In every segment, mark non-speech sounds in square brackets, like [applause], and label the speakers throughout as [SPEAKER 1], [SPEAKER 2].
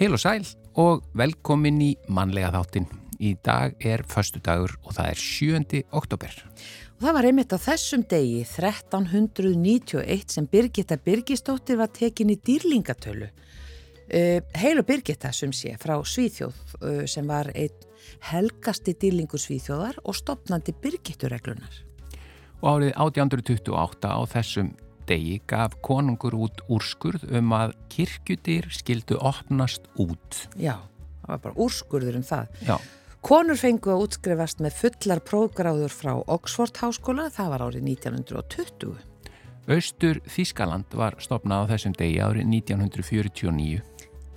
[SPEAKER 1] Heil og sæl og velkomin í mannlega þáttin. Í dag er förstu dagur og það er 7. oktober.
[SPEAKER 2] Og það var einmitt á þessum degi 1391 sem Birgitta Birgistóttir var tekin í dýrlingatölu. Uh, Heil og Birgitta sem sé frá Svíþjóð uh, sem var einn helgasti dýrlingur Svíþjóðar og stopnandi Birgittureglunar.
[SPEAKER 1] Og árið 1828 á þessum degi gaf konungur út úrskurð um að kirkjudir skildu opnast út.
[SPEAKER 2] Já, það var bara úrskurður um það.
[SPEAKER 1] Já.
[SPEAKER 2] Konur fengu að útskrifast með fullar prógráður frá Oxford háskóla, það var árið 1920.
[SPEAKER 1] Östur Þískaland var stopnað á þessum degi árið 1949.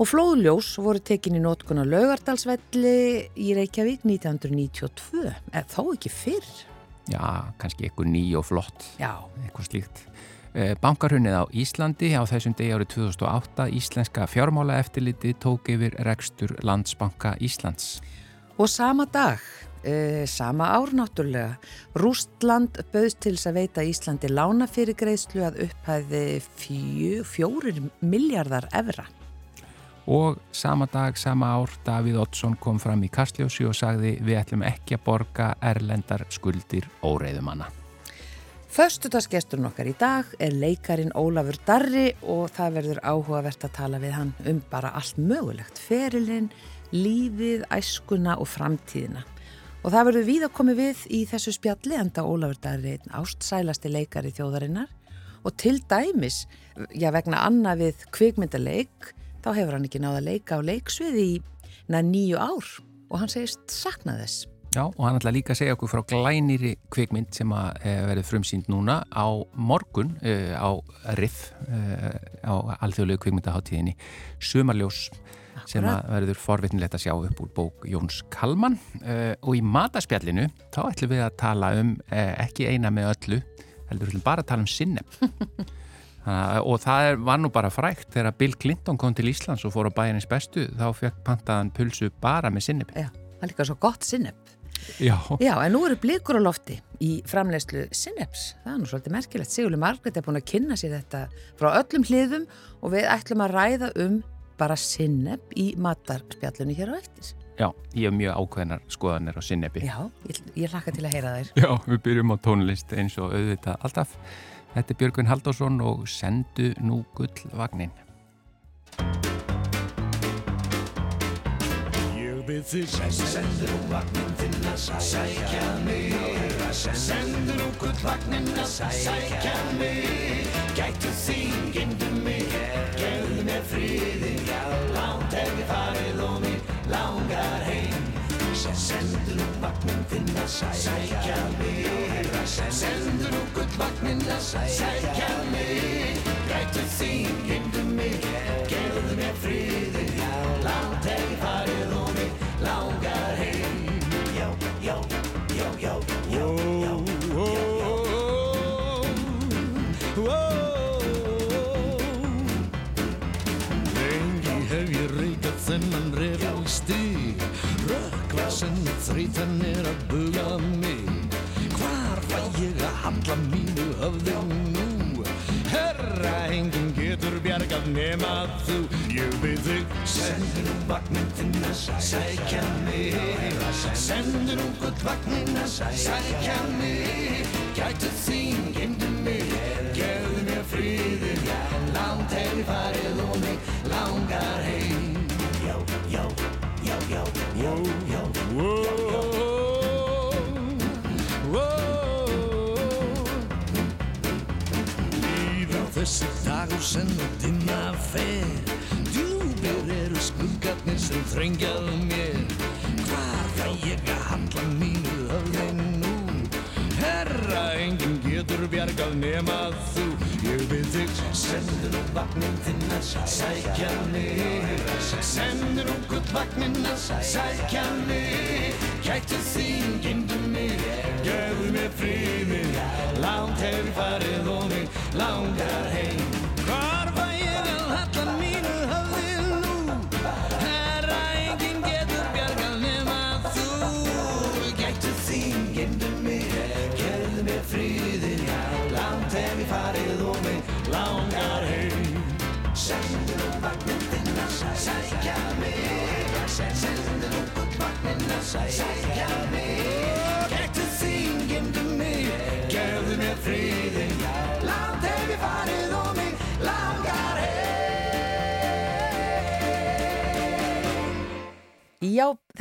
[SPEAKER 2] Og flóðljós voru tekinni nótkun á Laugardalsvelli í Reykjavík 1992, eða þó ekki fyrr.
[SPEAKER 1] Já, kannski eitthvað ný og flott,
[SPEAKER 2] Já,
[SPEAKER 1] eitthvað slíkt. Eh, Bankarhunnið á Íslandi á þessum degi árið 2008 Íslenska fjármála eftirliti tók yfir rekstur Landsbanka Íslands.
[SPEAKER 2] Og sama dag, e, sama ár náttúrulega, Rústland bauðst til þess að veita Íslandi lána fyrir greiðslu að upphæði fjö, fjórir miljardar evra.
[SPEAKER 1] Og sama dag, sama ár, Davíð Oddsson kom fram í Kastljósi og sagði við ætlum ekki að borga erlendar skuldir óreiðumanna.
[SPEAKER 2] Föstudagsgesturinn okkar í dag er leikarin Ólafur Darri og það verður áhugavert að tala við hann um bara allt mögulegt, ferilinn, lífið, æskuna og framtíðina. Og það verður við að komi við í þessu spjalli enda Ólafur Darri einn ástsælasti leikari þjóðarinnar og til dæmis, já vegna annað við kvikmyndaleik, þá hefur hann ekki náða leika á leiksvið í nýju ár og hann segist sakna þess.
[SPEAKER 1] Já, og hann ætla líka að segja okkur frá glænýri kvikmynd sem að e, verður frumsýnd núna á morgun e, á RIF e, á alþjóðlegu kvikmyndaháttíðinni Sumarljós sem að verður forvitnilegt að sjá upp úr bók Jóns Kalman. Og í mataspjallinu þá ætlum við að tala um ekki eina með öllu, heldur við bara að tala um sinneb [laughs] og það er, var nú bara frækt þegar Bill Clinton kom til Íslands og fór á bæinins bestu þá fekk pantaðan pulsu bara með sinneb
[SPEAKER 2] Já, það er líka svo gott sinneb
[SPEAKER 1] Já.
[SPEAKER 2] Já, en nú eru blikur á lofti í framlegslu Syneps. Það er nú svolítið merkilegt. Sigurli Margret er búin að kynna sér þetta frá öllum hliðum og við ætlum að ræða um bara Synep í matarspjallinu hér á eftir.
[SPEAKER 1] Já, ég hef mjög ákveðnar skoðanir á Synepi.
[SPEAKER 2] Já, ég, ég hlakka til að heyra þær.
[SPEAKER 1] Já, við byrjum á tónlist eins og auðvitað alltaf. Þetta er Björgvin Haldásson og sendu nú gullvagnin.
[SPEAKER 3] Við þig Sendur nú vagnin þinn að sækja mig. Sendur nú gullvagnin að sækja mig. Gætu þín, gemdu mig. Gefðu mér friði Lánt hef ég farið og mig langar heim. Sendur nú vagnin þinn að sækja mig. Sendur nú gullvagnin að sækja mig. Gætu þín, gemdu þennan refjál stíg Rökkva sem þrítan er að buga mig. Hvar fæ ég að handla mínu höfði nú? Herra, enginn getur bjargað nema þú. Ég byrð þig Sendu nú vagnin þinn að sækja mig. Sendu nú gullvagnin að sækja mig. Gætu þín, gemdu mig. Gefðu mér friði Langt hef ég farið og þessi dagur sem að dimma fer Djúbir eru skuggarnir sem þrengjað mér. Hvar fæ ég að handla mínu getur bjargað nema þú. Ég byrð þig. Sendu nú vagnin þinn að sækja mig. Sendu nú gullvagnin að sækja mig. Gætu þín, gemdu mig. Gefðu mér friði Langt hef ég farið og mig langar heim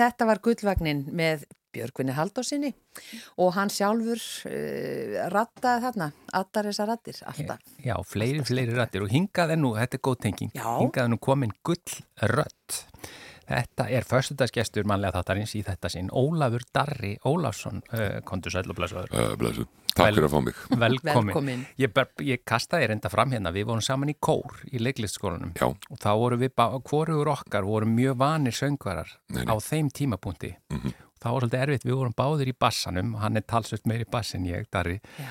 [SPEAKER 2] þetta var gullvagnin með Björgvinni Haldósinni og hann sjálfur uh, rattaði þarna, allar þessar rattir, alltaf.
[SPEAKER 1] Já, fleiri, fleiri rattir og hingað er nú, þetta er góð tenging,
[SPEAKER 2] Já.
[SPEAKER 1] hingað er nú komin gull rött. Þetta er förstudagsgestur mannlega þáttarins í þetta sinn, Ólafur Darri Ólafsson, uh, kontur sæl og blessaður.
[SPEAKER 4] Uh, blessu. Takk fyrir að fá mig. [laughs]
[SPEAKER 1] Velkomin.
[SPEAKER 2] Velkomin.
[SPEAKER 1] Ég, ber, ég kastaði reynda fram hérna, við vorum saman í kór í leiklistskólanum
[SPEAKER 4] Já.
[SPEAKER 1] og þá vorum við, hvorugur okkar vorum mjög vanir söngvarar
[SPEAKER 4] Nei, nei.
[SPEAKER 1] á þeim tímapunkti.
[SPEAKER 4] Mhm.
[SPEAKER 1] Það var svolítið erfitt, við vorum báðir í bassanum, hann er talsvöld meiri bass en ég, Darri,
[SPEAKER 2] Já.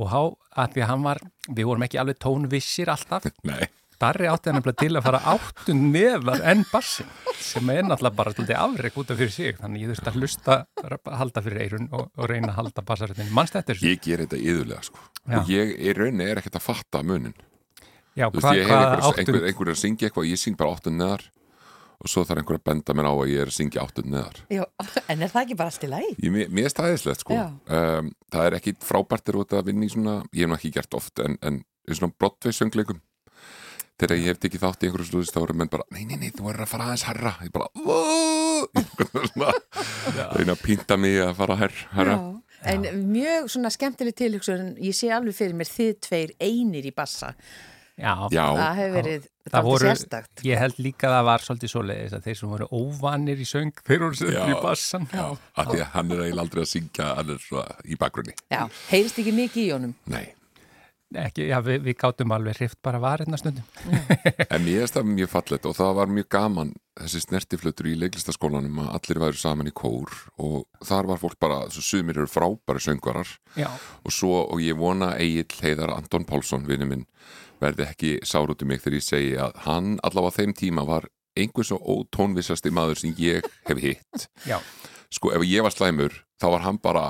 [SPEAKER 1] og há, að því að hann var, við vorum ekki alveg tónvissir alltaf, [laughs]
[SPEAKER 4] Nei,
[SPEAKER 1] Darri átti hann nefnilega til að fara áttun neðar enn bassin sem er náttúrulega bara svolítið afreg út af fyrir sig þannig ég þurfti að hlusta, að halda fyrir eirun og, og reyna að halda bassaröndin mannst þetta þessu?
[SPEAKER 4] ég ger þetta yðurlega sko.
[SPEAKER 1] Já.
[SPEAKER 4] og ég í rauninni er ekkert að fatta munin.
[SPEAKER 1] Já,
[SPEAKER 4] Þú veist,
[SPEAKER 1] hva,
[SPEAKER 4] ég hef
[SPEAKER 1] hvað
[SPEAKER 4] einhver,
[SPEAKER 1] áttun
[SPEAKER 4] einhver, einhver að syngja eitthvað, ég syng bara áttun neðar og svo þarf einhver að benda mér á að ég er að syngja áttun neðar.
[SPEAKER 2] Já, [laughs] en er það ekki bara allt í lagi?
[SPEAKER 4] Ég, mér mér er staðislegt sko. Um, það er ekki frábært er út að vinna í svona, ég hef nú ekki gert oft, en, en í svona Broadway söngleikum. Þegar ég hef tekið þátt í einhverju slúðist þá eru menn bara, nei, nei, nei, þú er að fara aðeins herra. Ég bara, "Vó!" [laughs] reyna að pínta mig að fara herr, herra.
[SPEAKER 2] Já. En mjög svona skemmtileg tilhugsun, ég sé alveg fyrir mér þið tveir einir í bassa.
[SPEAKER 1] Já,
[SPEAKER 4] Já,
[SPEAKER 2] Það hefur verið
[SPEAKER 1] það voru,
[SPEAKER 2] sérstakt.
[SPEAKER 1] ég held líka að það var svolítið svoleiðis að þeir sem voru óvanir í söng, þeir voru
[SPEAKER 4] Já.
[SPEAKER 1] í bassan.
[SPEAKER 4] Já, af því að hann er eiginlega aldrei að syngja hann er svona í bakgrunni.
[SPEAKER 2] Já, heyrist ekki mikið í honum.
[SPEAKER 4] Nei,
[SPEAKER 1] Ekki, já, við, við gátum alveg hrift bara varirna stundum. [laughs]
[SPEAKER 4] en mér er það mjög fallet og það var mjög gaman þessi snertiflutur í leiklistaskólanum að allir væru saman í kór og þar var fólk bara, svo sumir eru frábæri söngvarar
[SPEAKER 1] Já,
[SPEAKER 4] og svo, og ég vona Egil Heiðar Anton Pálsson, vinnu minn verði ekki sár út um mig þegar ég segi að hann allavega þeim tíma var einhvers og ótónvissasti maður sem ég hef hitt.
[SPEAKER 1] já,
[SPEAKER 4] Sko, ef ég var slæmur, þá var hann bara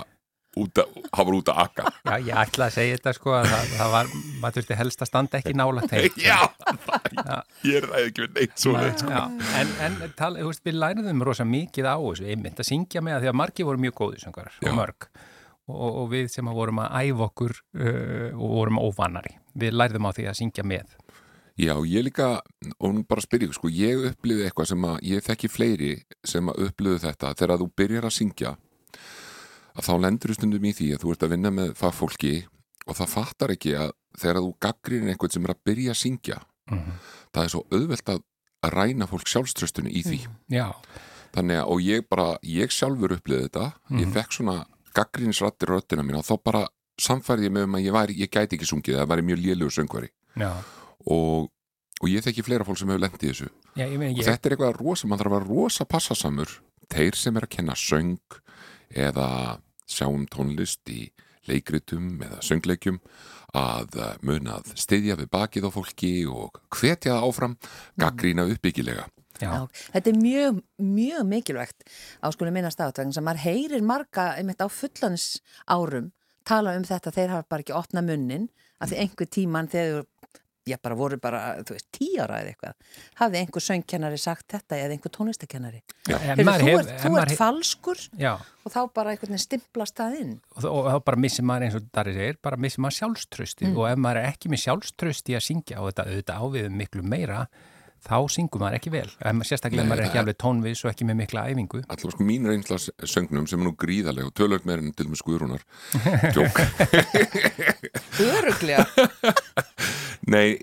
[SPEAKER 4] út að, hann var út að akka.
[SPEAKER 1] já, ég ætla að segja þetta sko að það, það var, maður þurfti helst að standa ekki nála þeim. [laughs]
[SPEAKER 4] Já, ég er ræði ekki við neitt svo neitt sko.
[SPEAKER 1] Já, en, en tala, þú veist, við læriðum rosa mikið á þessu, einmitt að syngja með að því að margir voru mjög góði söngarar
[SPEAKER 4] Já.
[SPEAKER 1] og mörg og, og við sem að vorum að æfa okkur uh, og vorum óvanari, við læriðum á því að syngja með.
[SPEAKER 4] Já, ég líka, og nú bara spyrja ykkur, sko, ég upplýði eitthvað sem að, ég þekki fleiri sem að upplýðu þetta, þegar þú byrjar að syngja, að þá lendur þú stundum í því að þú ert að vinna með fagfólki og það fattar ekki að þegar þú gaggrinir einhvern sem er að byrja að syngja, það er svo auðvelt að ræna fólk sjálfströstunni í því.
[SPEAKER 1] Já,
[SPEAKER 4] Þannig að, og ég bara, ég sjálfur upplýði þetta, ég fekk svona gaggrinsrattir röttina mína og þá bara samfærði ég með um að ég, væri, ég gæti ekki sungið, það væri mjög lélugur söngvari. Og, og ég þekki fleira fólk sem hefur lendið þessu.
[SPEAKER 1] Já, ég
[SPEAKER 4] og þetta er eitthvað rosa, mann þarf að vera rosa passasamur þeir sem er að kenna söng eða sjáum tónlist í leikritum eða söngleikjum að eh, muna að styðja við bakið á fólki og hvetja áfram gaggrína uppbyggilega.
[SPEAKER 1] Já,
[SPEAKER 2] Já, þetta er mjög, mjög mikilvægt á á þetta vegna sem maður heyrir marga einmitt á fullans árum tala um þetta, þeir hafa bara ekki opna munnin af því einhver tíman þegar ég bara voru bara, þú veist, tíara eða eitthvað. Hafði einhver söngkennari sagt þetta eða einhver tónlistakennari
[SPEAKER 1] maður
[SPEAKER 2] þú, ert, þú ert falskur
[SPEAKER 1] já,
[SPEAKER 2] og þá bara einhvern veginn stimplast það inn.
[SPEAKER 1] Og, og þá bara missir maður eins og Darri segir, bara missir maður sjálfströsti og ef maður er ekki með sjálfströsti að syngja og þetta auðvitað áviðum miklu meira þá syngur maður ekki vel. Sérstaklega
[SPEAKER 4] Nei,
[SPEAKER 1] maður er ekki alveg tónvis og ekki með mikla æfingu.
[SPEAKER 4] Alltaf sko mín reynsla söngnum sem er nú gríðarlega og tölvöld meir en til með skuðrúnar Jók [laughs]
[SPEAKER 2] Öruglega [laughs]
[SPEAKER 4] Nei,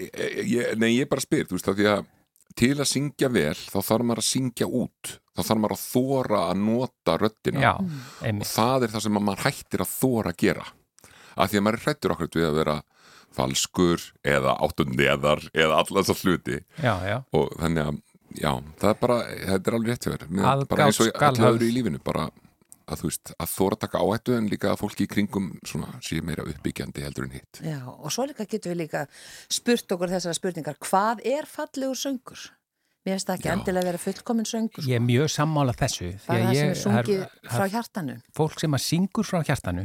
[SPEAKER 4] ég, nei, ég bara spyr, þú veist, af því að til að syngja vel, þá þarf maður að syngja út, þá þarf maður að þóra að nota röddina.
[SPEAKER 1] Já,
[SPEAKER 4] og það er það sem að maður hættir að þóra að gera. Af því að maður er hrættur okkur við að vera falskur eða áttum neðar eða allar þessar hluti.
[SPEAKER 1] Já, já,
[SPEAKER 4] og þannig að, já, það er bara þetta er alveg rétt
[SPEAKER 1] Aðgát
[SPEAKER 4] bara eins og allir öðru í lífinu bara að þú veist, að þóra taka áhættu en líka að fólki í kringum svona sé meira uppbyggjandi heldur en hitt.
[SPEAKER 2] Já, og svo líka getum við líka spurt okkur þessara spurningar, hvað er fallegur söngur? Mér finnst það ekki
[SPEAKER 4] Já.
[SPEAKER 2] endilega að vera fullkomin söngur
[SPEAKER 1] ég er mjög sammála þessu því
[SPEAKER 2] bara
[SPEAKER 1] að
[SPEAKER 2] það sem
[SPEAKER 1] ég-
[SPEAKER 2] er sungið frá hjartanu
[SPEAKER 1] fólk sem að syngur frá hjartanu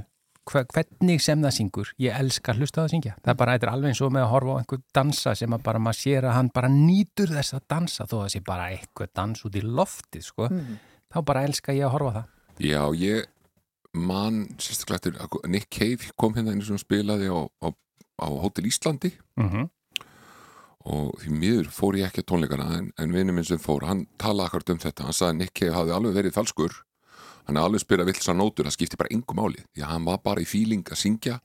[SPEAKER 1] hvernig sem það syngur ég elska að hlusta á það að syngja. Það er bara þetta er alveg eins og með að horfa á einhver dansa sem að bara maður sér að hann bara nýtur þess að dansa þó að það sé bara eitthvað dans út í lofti sko. þá bara elska ég að horfa það.
[SPEAKER 4] Já, ég man sérstaklega Nick Cave kom hérna einu sem spilaði á, á, á Hotel Íslandi.
[SPEAKER 1] Mm
[SPEAKER 4] og því miður fór ég ekki að tónleikana en, en vinnu minn sem fór, hann talaði akkord um þetta. Hann sagði að Nick Cave hafði alveg verið falskur hann hafði alveg spyrað vilsa nótur það skipti bara engum máli, því að hann var bara í fíling að syngja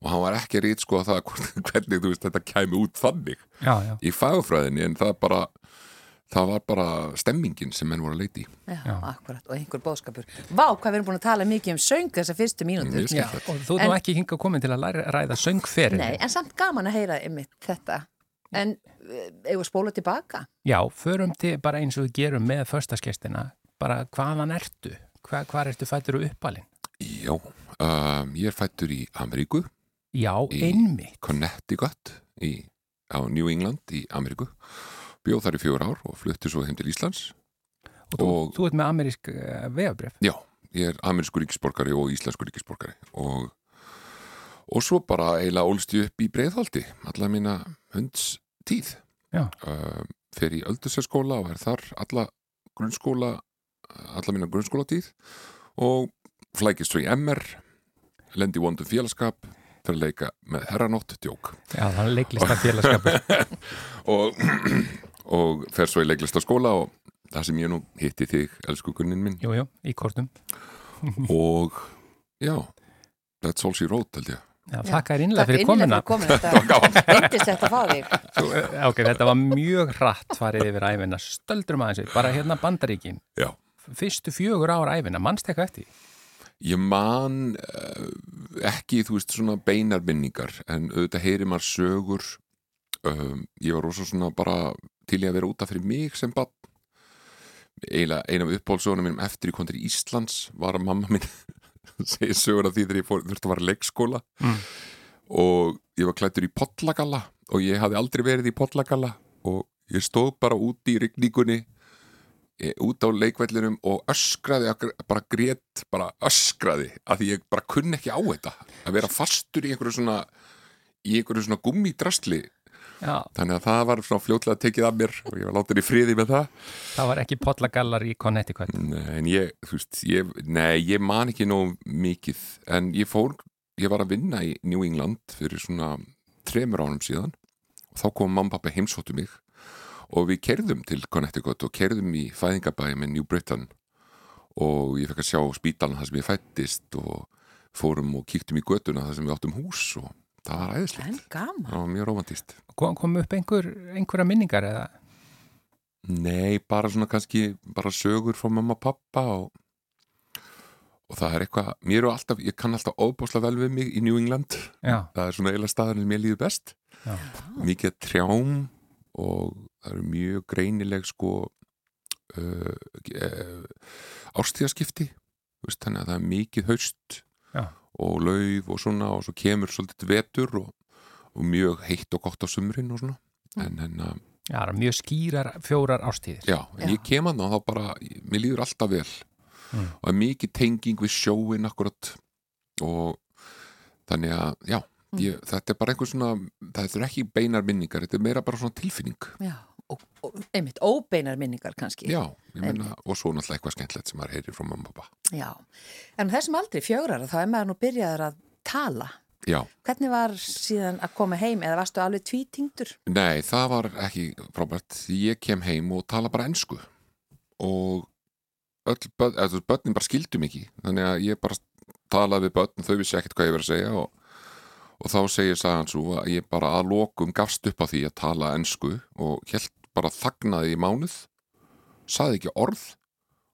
[SPEAKER 4] og hann var ekki að rít sko að það [laughs] hvernig þú veist þetta kæmi út þannig
[SPEAKER 1] já, já.
[SPEAKER 4] í fagfræðinni en það bara það var bara stemmingin sem menn voru að leiti
[SPEAKER 2] Já, akkurat, og einhver bóðskapur Vá, hvað við erum búin að tala mikið um söng þessar fyrstu mínútur.
[SPEAKER 1] Já, og þú nú ekki hingað komin til að læra, ræða söngferin
[SPEAKER 2] Nei, en samt gaman að heyra ymmit þetta. En ef við spóla tilbaka?
[SPEAKER 1] Já, förum til bara eins og við gerum með förstaskestina, bara hvaðan ertu? Hva, hvað ertu fættur og uppalinn?
[SPEAKER 4] Já, um, ég er fættur í Ameríku
[SPEAKER 1] Já,
[SPEAKER 4] Í-
[SPEAKER 1] einmitt.
[SPEAKER 4] Connecticut í, á New England í Ameríku bjóð þar í fjögur ár og flutti svo heim til Íslands
[SPEAKER 1] Og þú,
[SPEAKER 4] og-
[SPEAKER 1] þú ert með amerísk uh, vegabref.
[SPEAKER 4] Já, ég er amerísku ríkisborgari og íslensku ríkisborgari og, og svo bara eiginlega ólst ég upp í breiðhaldi alla mína hunds tíð
[SPEAKER 1] Já.
[SPEAKER 4] uh, fer í öldurserskóla og er þar alla grunnskóla alla mína grunnskólatíð og flækist svo í MR lendi í vondum félagskap fyrir að leika með herranótt djók
[SPEAKER 1] Já, það er leiklista félagskapur. [laughs]
[SPEAKER 4] og, [clears throat] og fer svo í leiklistaskóla og það sem ég nú hitti þig, elsku gunnin minn
[SPEAKER 1] jú, jú, í kortum.
[SPEAKER 4] og já that's all she wrote held ég
[SPEAKER 1] Já, þakka þér innlega fyrir komuna. [laughs]
[SPEAKER 2] Þetta
[SPEAKER 1] eh, ok, þetta var mjög hratt farið yfir æfina. Stöldrum aðeins við, bara hérna bandaríkin.
[SPEAKER 4] Já.
[SPEAKER 1] Fyrstu fjögur ára æfina, mannst eitthvað eftir?
[SPEAKER 4] Ég man uh, ekki, þú veist, svona beinar minningar en auðvitað heyri maður sögur um, ég var rosa svona bara til ég að vera útaf fyrir mig sem bann eiginlega eina af uppbólsögunum mínum eftir kom til Íslands var að mamma minn [laughs] segja sögur af því þegar ég fór, þurfti að vara leikskóla
[SPEAKER 1] Mm.
[SPEAKER 4] og ég var klættur í pollagalla og ég hafði aldrei verið í pollagalla og ég stóð bara úti í rigningunni e, út á leikvellinum og öskraði, bara grét bara öskraði, að því ég bara kunni ekki á þetta, að vera fastur í einhverju svona í einhverju svona gummidrasli,
[SPEAKER 1] Já,
[SPEAKER 4] þannig að það var svona fljótlega tekið af mér og ég var látið í friði með það.
[SPEAKER 1] Það var ekki pollagallar í Connecticut.
[SPEAKER 4] Nei, ég, þú veist, ég, nei, ég man ekki nóg mikið, en ég fór, ég var að vinna í New England fyrir svona tremur ánum síðan og þá kom mamma og pappa heimsóttu mig og við kerðum til Connecticut og kerðum í fæðingabæði með New Britain og ég fekk að sjá spítalinn þar sem ég fættist og fórum og kíktum í götuna þar sem við áttum hús og það var
[SPEAKER 2] En
[SPEAKER 4] æðislegt.
[SPEAKER 2] gaman
[SPEAKER 4] Það var mjög romantist.
[SPEAKER 1] Kom, kom upp einhver, einhverja minningar eða?
[SPEAKER 4] Nei, bara svona kannski bara sögur frá mamma og pappa og, og það er eitthvað mér er alltaf, ég kann alltaf óbúslega vel við mig í New England,
[SPEAKER 1] Já,
[SPEAKER 4] það er svona eiginlega staðan sem ég líður best,
[SPEAKER 1] já.
[SPEAKER 4] mikið trjám og það eru mjög greinileg sko uh, uh, ástíðaskipti veist, þannig að það er mikið haust
[SPEAKER 1] Já.
[SPEAKER 4] og lauf og svona og svo kemur svolítið vetur og, og mjög heitt og gott á sumrin og svona en, en uh,
[SPEAKER 1] Já, það eru mjög skýrar fjórar ástíðir.
[SPEAKER 4] Já, en
[SPEAKER 2] Já.
[SPEAKER 4] ég kem að það þá bara, mér líður alltaf vel
[SPEAKER 1] Mm.
[SPEAKER 4] og er mikið tenging við sjóin akkurat og þannig að, já, ég, þetta er bara einhver svona, þetta er ekki beinar minningar, þetta er meira bara svona tilfinning
[SPEAKER 2] Já, og, og einmitt, óbeinar minningar kannski.
[SPEAKER 4] Já, ég meina, og svo náttúrulega eitthvað skemmtilegt sem maður heyrir frá mamma og pappa
[SPEAKER 2] Já, en þessum aldrei fjögrar þá er maður nú byrjaður að tala.
[SPEAKER 4] Já,
[SPEAKER 2] Hvernig var síðan að koma heim eða varstu alveg tvítingdur?
[SPEAKER 4] nei, það var ekki frábært, ég kem heim og tala bara ensku. Og öll börnin bara skildum ekki þannig að ég bara talaði við börn þau vissi ekkert hvað ég verið að segja og, og þá segir sagan svo að ég bara að lokum gafst upp á því að tala ensku og helt bara þagnaði í mánuð saði ekki orð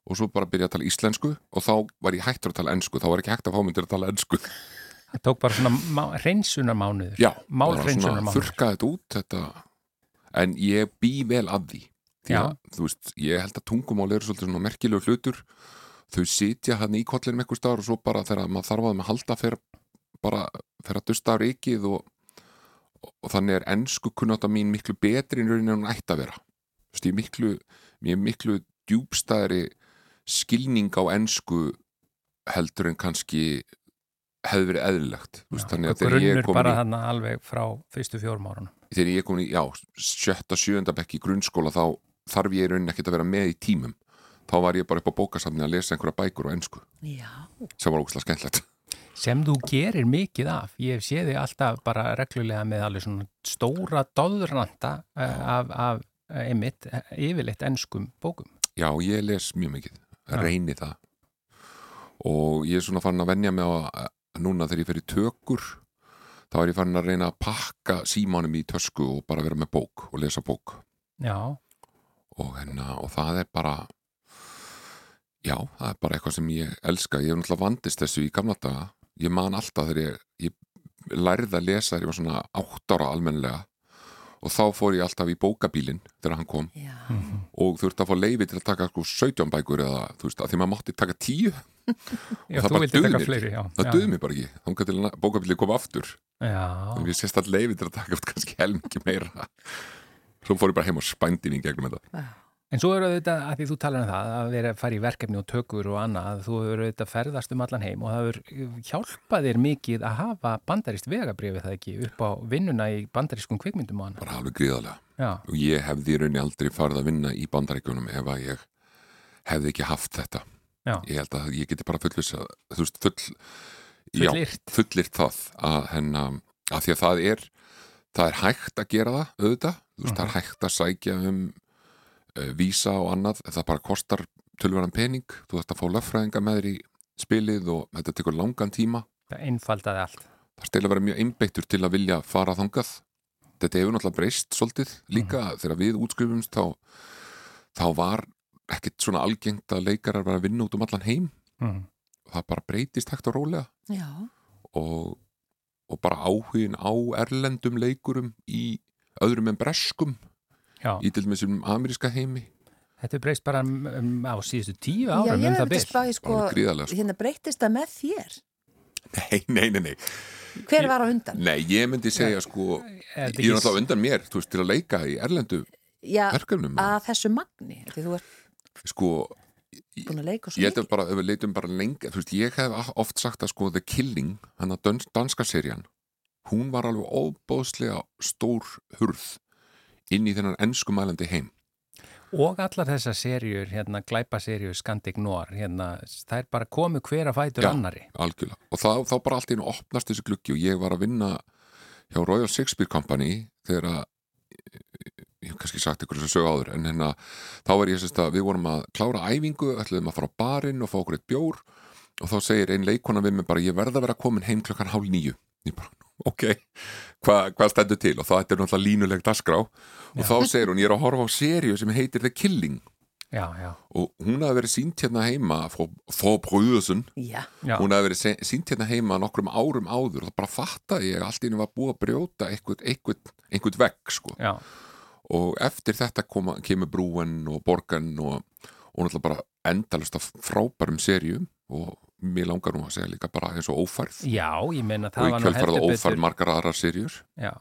[SPEAKER 4] og svo bara byrjaði að tala íslensku og þá var ég hættur að tala ensku þá var ekki hægt að fá til að tala ensku
[SPEAKER 1] Það tók bara svona má, hreinsunarmánuður.
[SPEAKER 4] Já, bara svona
[SPEAKER 1] Málhreinsunarmánuður.
[SPEAKER 4] þurrka þetta út þetta. en ég bý vel að því því
[SPEAKER 1] Já.
[SPEAKER 4] að, þú veist, ég held að tungumál eru svolítið svona merkilegu hlutur þau sitja hann í kollinum eitthvað staðar og svo bara þegar maður þarf að að halda fyrir bara fyrir að dusta af reikið og, og þannig er ennsku kunnáta mín miklu betri en raunin en hún ætti að vera. Þú veist, ég er miklu, miklu djúbstæðri skilning á ennsku heldur en kannski hefði verið eðlilegt. Þú veist, þannig að þegar ég er
[SPEAKER 1] Grunnur
[SPEAKER 4] komin
[SPEAKER 1] bara
[SPEAKER 4] í
[SPEAKER 1] þarna alveg frá fyrstu fjórum árunum.
[SPEAKER 4] þegar ég er komin í, já, sjötta, sjöunda bekk í grunnskóla þá þarf ég í rauninni ekkert að vera með í tímum. Þá var ég bara upp á bókasafni að lesa einhverja bækur á ennsku
[SPEAKER 2] Já,
[SPEAKER 4] sem var ógustlega skemmtilegt
[SPEAKER 1] sem þú gerir mikið af. Ég sé þig alltaf bara reglulega með alveg svona stóra doðranda af, af einmitt yfirleitt ennskum bókum.
[SPEAKER 4] Já, ég les mjög mikið, reyni það og ég er svona farin að venja mig á núna þegar ég fer í tökur þá er ég farin að reyna að pakka símanum í tösku og bara vera með bók og lesa bók
[SPEAKER 1] Já.
[SPEAKER 4] og, hennar, og það er bara já, það er bara eitthvað sem ég elska, ég hef náttúrulega vandist þessu í gamla daga, ég man alltaf þegar ég, ég lærði að lesa þegar ég var svona átt ára almenlega og þá fór ég alltaf í bókabílinn þegar hann kom
[SPEAKER 2] Já.
[SPEAKER 4] og þurfti að fá leiði til að taka sko 17 bækur eða þú veist að því maður mátti taka 10 [laughs]
[SPEAKER 1] Já,
[SPEAKER 4] það
[SPEAKER 1] þú
[SPEAKER 4] bara mér
[SPEAKER 1] fleiri, já.
[SPEAKER 4] það mér bara ekki, þá kannski til bókabílinn kom aftur. Þannig við sést að leiði til að taka út kannski helmingi meira. Svo fór ég bara heim og spændin í gegnum þetta
[SPEAKER 1] en svo eru þetta, að því þú talar um það, að vera að fara í verkefni og tökur og annað, þú eru þetta ferðast um allan heim og það er hjálpað þér mikið að hafa bandarist vegabrifi það ekki upp á vinnuna í bandariskum kvikmyndum og annað.
[SPEAKER 4] bara alveg gríðarlega.
[SPEAKER 1] Já,
[SPEAKER 4] og ég hefði í rauninni aldrei farið að vinna í bandaríkjunum ef að ég hefði ekki haft þetta.
[SPEAKER 1] Já,
[SPEAKER 4] ég held að ég geti bara fullvis að þú veist, full já,
[SPEAKER 1] fullirt.
[SPEAKER 4] fullirt það að, henn, að því að það er það er hægt að gera það auðvitað, þú veist, það er hægt að sækja um vísa og annað það bara kostar tölvöran pening. Þú veist að fá löffræðinga með þér í spilið og þetta tekur langan tíma.
[SPEAKER 1] Það einfaldaði allt.
[SPEAKER 4] það stil að vera mjög einbeittur til að vilja fara þangað. Þetta hefur náttúrulega breyst svolítið líka. Þegar við útskrifumst þá, þá var ekkert svona algengt að leikarar var að vinna út um allan heim.
[SPEAKER 1] Mm.
[SPEAKER 4] það bara breytist hægt og rólega.
[SPEAKER 2] Já.
[SPEAKER 4] og, og bara áhugin á erlendum leikurum í öðrum en breskum
[SPEAKER 1] Já,
[SPEAKER 4] í til dæmis um ameríska heimi
[SPEAKER 1] þetta er breyst bara um, um, á síðustu tíu
[SPEAKER 2] Já,
[SPEAKER 1] árum
[SPEAKER 2] ég
[SPEAKER 1] um
[SPEAKER 2] hef
[SPEAKER 1] það
[SPEAKER 2] þetta
[SPEAKER 1] byrj.
[SPEAKER 2] spáði sko,
[SPEAKER 4] sko.
[SPEAKER 2] hérna breytist það með þér.
[SPEAKER 4] nei, nei, nei, nei,
[SPEAKER 2] Hver var á undan?
[SPEAKER 4] nei ég myndi segja sko,
[SPEAKER 1] Er þetta
[SPEAKER 4] ég er náttúrulega undan mér þú veist, til að leika í erlendu
[SPEAKER 2] Já,
[SPEAKER 4] verkefnum
[SPEAKER 2] að þessu magni, því þú ert
[SPEAKER 4] sko,
[SPEAKER 2] búin að leika svo
[SPEAKER 4] ég að bara, ef við leitum bara lengi þú veist, ég hef oft sagt að sko The Killing, hann að dans, danska serían hún var alveg óbóðslega stór hurð inn í þennan ennskumælandi heim
[SPEAKER 1] Og allar þessar serjur, hérna, glæpaserjur, Scandic Noir, hérna, það er bara komið hver að fætur
[SPEAKER 4] Já.
[SPEAKER 1] annari.
[SPEAKER 4] algjörlega, og þá, þá bara allt í einu opnast þessi gluggi og ég var að vinna hjá Royal Shakespeare Company þegar að ég hef kannski sagt ykkur að sögu áður en hérna, þá var ég sérst að við vorum að klára æfingu, ætluðum að fara á barinn og fá okkur eitt bjór og þá segir ein leikona við mig bara, ég verð að vera komin heim klokkan hálf nýju bara, [laughs] ok, Hva, hvað stendur til? Og það er náttúrulega línuleg dasgrá og þá segir hún, ég er að horfa á seríu sem heitir The Killing.
[SPEAKER 1] Já, já,
[SPEAKER 4] og hún hafði verið sínt hérna heima
[SPEAKER 2] Já,
[SPEAKER 1] já.
[SPEAKER 4] hún hafði verið sýnt hérna heima nokkrum árum áður. Og það bara fattaði ég að allt henni var búið að brjóta einhvern, einhvern, einhvern vegg sko.
[SPEAKER 1] já.
[SPEAKER 4] og eftir þetta koma, kemur brúen og borgan og, og náttúrulega bara endalust af frábærum serjum og mér langar nú að segja líka bara eins og ófærð
[SPEAKER 1] Já, ég meina
[SPEAKER 4] og
[SPEAKER 1] það
[SPEAKER 4] í
[SPEAKER 1] var nú heldur
[SPEAKER 4] ófærð margar aðrar serjur
[SPEAKER 1] Já,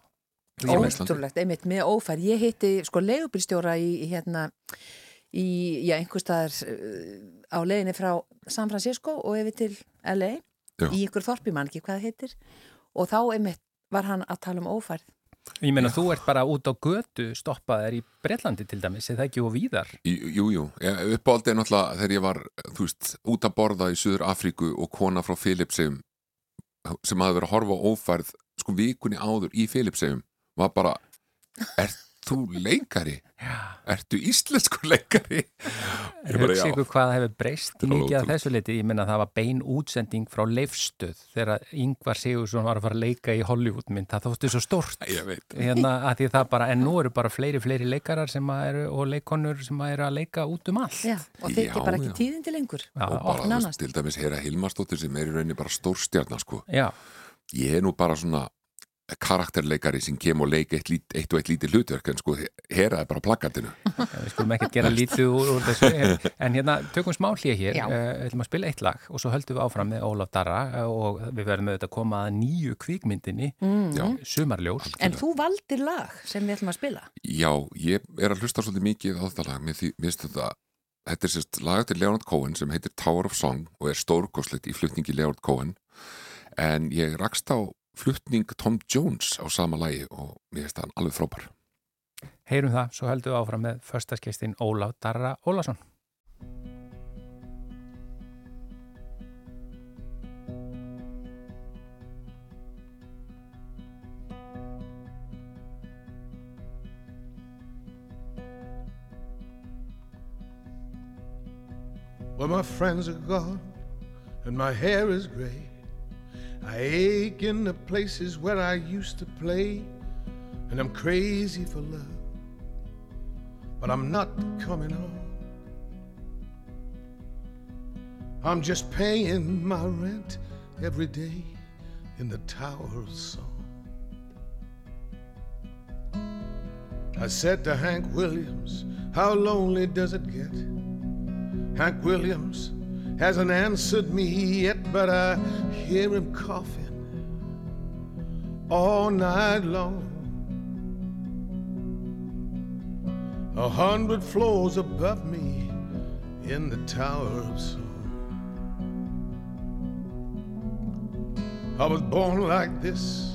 [SPEAKER 2] ótrúlegt, einmitt með ófær. Ég hitti sko leigubilstjóra í í hérna, í, já, einhver staðar uh, á leiðinni frá San Francisco og yfir til LA
[SPEAKER 4] Já.
[SPEAKER 2] í ykkur þorpi mann ekki hvað það heitir og þá einmitt var hann að tala um ófærð.
[SPEAKER 1] Ég meina þú ert bara út á götu stoppaðir í Breitlandi til dæmis, eða ekki og víðar.
[SPEAKER 4] Í- Jú, uppáldið er náttúrulega þegar ég var, þú veist, út að borða í Suður Afríku og kona frá Filipsheim sem hafði verið að horfa á ófærð sko vikunni áður í Filipsheim var bara, ert þú leikari?
[SPEAKER 1] Já.
[SPEAKER 4] Ertu íslensku leikari?
[SPEAKER 1] Hugsa ykkur hvað hefur breyst mikið af þessu leiti, ég meina það var bein útsending frá leifstöð þegar Yngvar Sigursson var að fara að leika í Hollywoodmynd, það þóttu svo stort
[SPEAKER 4] ég veit
[SPEAKER 1] hérna að því það bara, en nú eru bara fleiri, fleiri leikarar sem að eru og leikonur sem að eru að leika út um allt.
[SPEAKER 2] Já, og þykir
[SPEAKER 4] Já,
[SPEAKER 2] bara ekki
[SPEAKER 4] já.
[SPEAKER 2] tíðindi lengur.
[SPEAKER 1] Já,
[SPEAKER 4] og bara, þú veist,
[SPEAKER 2] nánast.
[SPEAKER 4] til dæmis Hera Hilmarsdóttir sem er í rauninni bara stórstjarnar sko
[SPEAKER 1] Já,
[SPEAKER 4] ég er nú bara svona karakterleikari sem kem og leik eitt, lít, eitt og eitt lítið hlutverk en sko Hera er bara á plakatinu.
[SPEAKER 1] Við skulum ekkert gera lítið úr, úr þessu, en hérna tökum smá hlýja hér, uh, við ætlum að spila eitt lag og svo höldum við áfram með Ólaf Darra eh, og við verðum auðvitað að koma að nýju kvikmyndinni,
[SPEAKER 4] Já,
[SPEAKER 1] Sumarljós.
[SPEAKER 2] En þú valdir lag sem við ætlum að spila.
[SPEAKER 4] Já, ég er að hlusta svolítið mikið á þetta lag. Mér finnst þetta þetta er sérst lag til Leonard Cohen sem heitir Tower of Song og er stórkosleitt í flutningi Leonard Cohen. En ég rakst á fluttning Tom Jones á sama lægi og mér finnst það alveg frábær.
[SPEAKER 1] Heyrum það, svo heldum við áfram með förstaskistin Ólaf Darra Ólásson
[SPEAKER 5] Well, my friends are gone and my hair is grey I ache in the places where I used to play, and I'm crazy for love, but I'm not coming home. I'm just paying my rent every day in the Tower of Song. I said to Hank Williams, How lonely does it get? Hank Williams hasn't answered me yet, but I hear him coughing all night long. A hundred floors above me in the Tower of Song. I was born like this,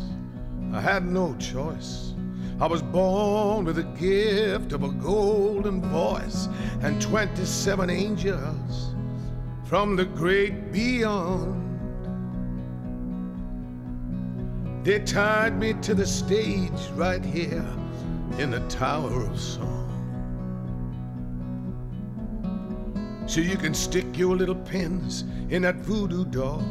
[SPEAKER 5] I had no choice. I was born with the gift of a golden voice and 27 angels from the great beyond. They tied me to the stage right here in the Tower of Song. So you can stick your little pins in that voodoo doll.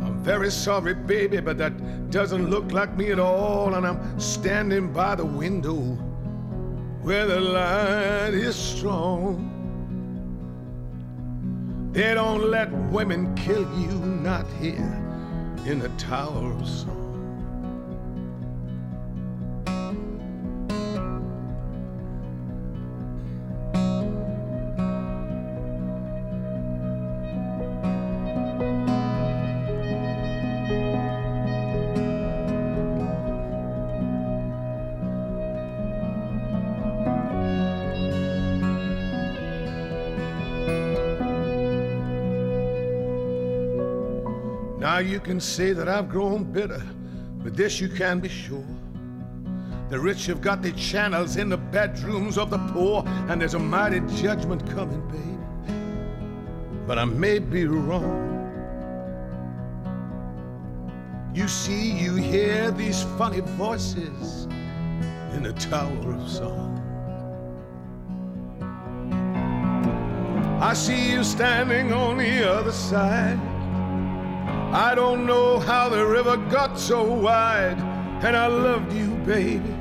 [SPEAKER 5] I'm very sorry, baby, but that doesn't look like me at all. And I'm standing by the window where the light is strong. They don't let women kill you, not here in the Tower of Song. Now you can say that I've grown bitter, but this you can be sure. The rich have got their channels in the bedrooms of the poor, and there's a mighty judgment coming, baby. But I may be wrong. You see, you hear these funny voices in the Tower of Song. I see you standing on the other side. I don't know how the river got so wide, and I loved you, baby,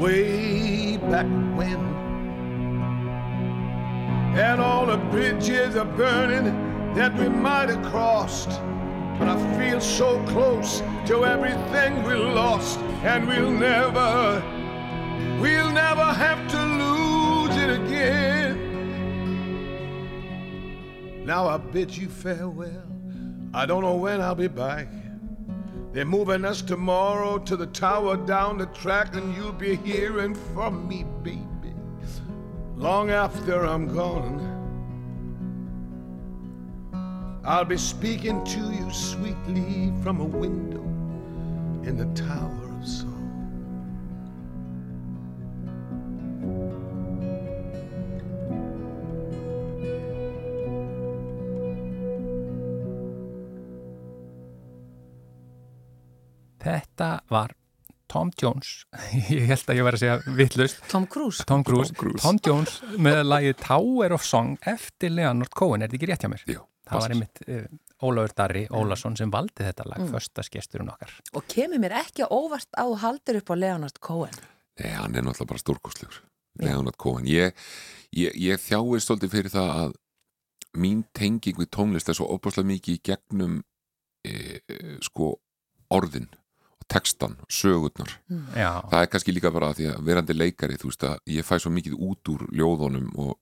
[SPEAKER 5] way back when. And all the bridges are burning that we might have crossed, but I feel so close to everything we lost, and we'll never, we'll never have to lose it again. Now I bid you farewell. I don't know when I'll be back. They're moving us tomorrow to the tower down the track, and you'll be hearing from me, baby, long after I'm gone. I'll be speaking to you sweetly from a window in the Tower of Song.
[SPEAKER 1] Þetta var Tom Jones, [laughs] ég held að ég var að segja vittlust,
[SPEAKER 2] Tom Cruise.
[SPEAKER 1] Tom Cruise,
[SPEAKER 4] Tom Cruise.
[SPEAKER 1] Tom Jones með lagið Tower of Song eftir Leonard Cohen, er þetta ekki rétt hjá mér?
[SPEAKER 4] Jú,
[SPEAKER 1] Það var einmitt uh, Ólafur Darri Ólason sem valdi þetta lag, mm. föstaskesturinn okkar.
[SPEAKER 2] og kemur mér ekki á óvart á að haldur upp á Leonard Cohen.
[SPEAKER 4] Nei, hann er náttúrulega bara stórkostlegur Leonard Cohen. Ég, ég, ég þjáist svolítið fyrir það að mín tenging við tónlist er svo opaslega mikið í gegnum e, e, sko orðin textan, sögurnar
[SPEAKER 1] Já,
[SPEAKER 4] það er kannski líka bara því að verandi leikari þú veist að ég fæ svo mikið út úr ljóðunum og,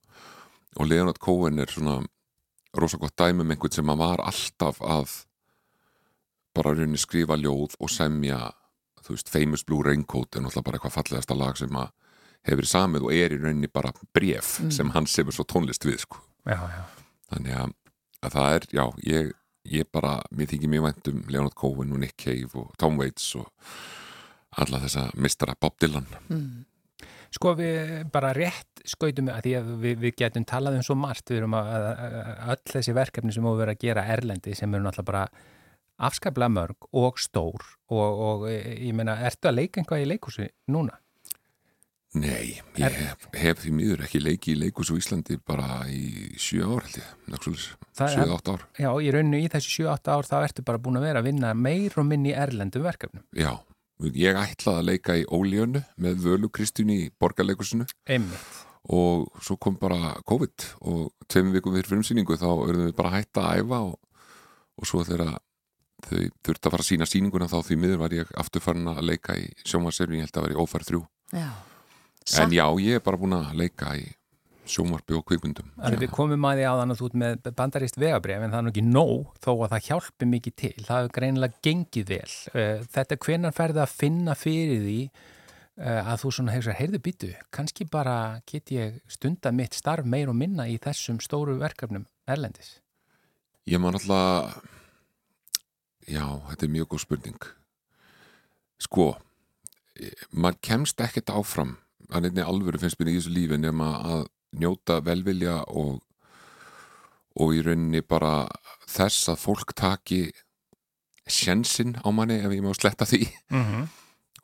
[SPEAKER 4] og Leonard Cohen er svona rosa gott dæmi um einhvern sem að var alltaf að bara rauninni skrifa ljóð og semja þú veist, Famous Blue Raincoat er náttúrulega bara eitthvað fallegasta lag sem að hefur samið og er í rauninni bara bref sem hann semur svo tónlist við sko.
[SPEAKER 1] já, já.
[SPEAKER 4] þannig að, að það er, já, ég, ég bara, mér þykir mjög vænt um Leonard Cohen og Nick Cave og Tom Waits og alla þessa mistara Bob Dylan.
[SPEAKER 1] Sko við bara rétt skautum að því að við, við getum talað um svo margt, við erum að, að, að öll þessi verkefni sem við verðum að gera erlendi sem eru náttúrulega bara afskaplega mörg og stór og, og ég meina, ertu að leika einhvað í leikhúsi núna?
[SPEAKER 4] Nei, ég hef, hef því miður ekki leiki í leikus á Íslandi bara í 7 ár held ég, 7-8 ár.
[SPEAKER 1] Já, í rauninu í þessi 7-8 ár þá ertu bara búin að vera að vinna meir og minni erlendu verkefnum.
[SPEAKER 4] Já, ég ætlaði að leika í Ólíönu með Völu Kristjún í borgarleikusinu.
[SPEAKER 1] Einmitt.
[SPEAKER 4] Og svo kom bara COVID og tveim vikum fyrir frumsýningu þá erum við bara hætta að æfa og, og svo þegar þau þurfti að fara að sína síninguna þá því miður var ég aftur farin að leika í sjómaservin, ég held að vera í ófær þrjú.
[SPEAKER 2] Já.
[SPEAKER 4] En já, ég er bara búin að leika í sjómarbi og kvikmyndum.
[SPEAKER 1] Þannig við komum að því þann að þú ert með bandarist vegabref en það er nú ekki nóg þó að það hjálpi mikið til. Það hefur greinilega gengið vel. Eh, þetta hvenan ferði að finna fyrir því eh, að þú svona hefur heyrðu byttu, kannski bara get ég stunda mitt starf meir og minna í þessum stóru verkefnum erlendis?
[SPEAKER 4] Ég man alltaf já, þetta er mjög góð spurning. Sko, maður kemst ekkert áfram að nefni alvöru finnst mér í þessu lífi nema að njóta velvilja og og í rauninni bara þess að fólk taki sjensin á manni ef ég má sletta því
[SPEAKER 1] Mm -hmm.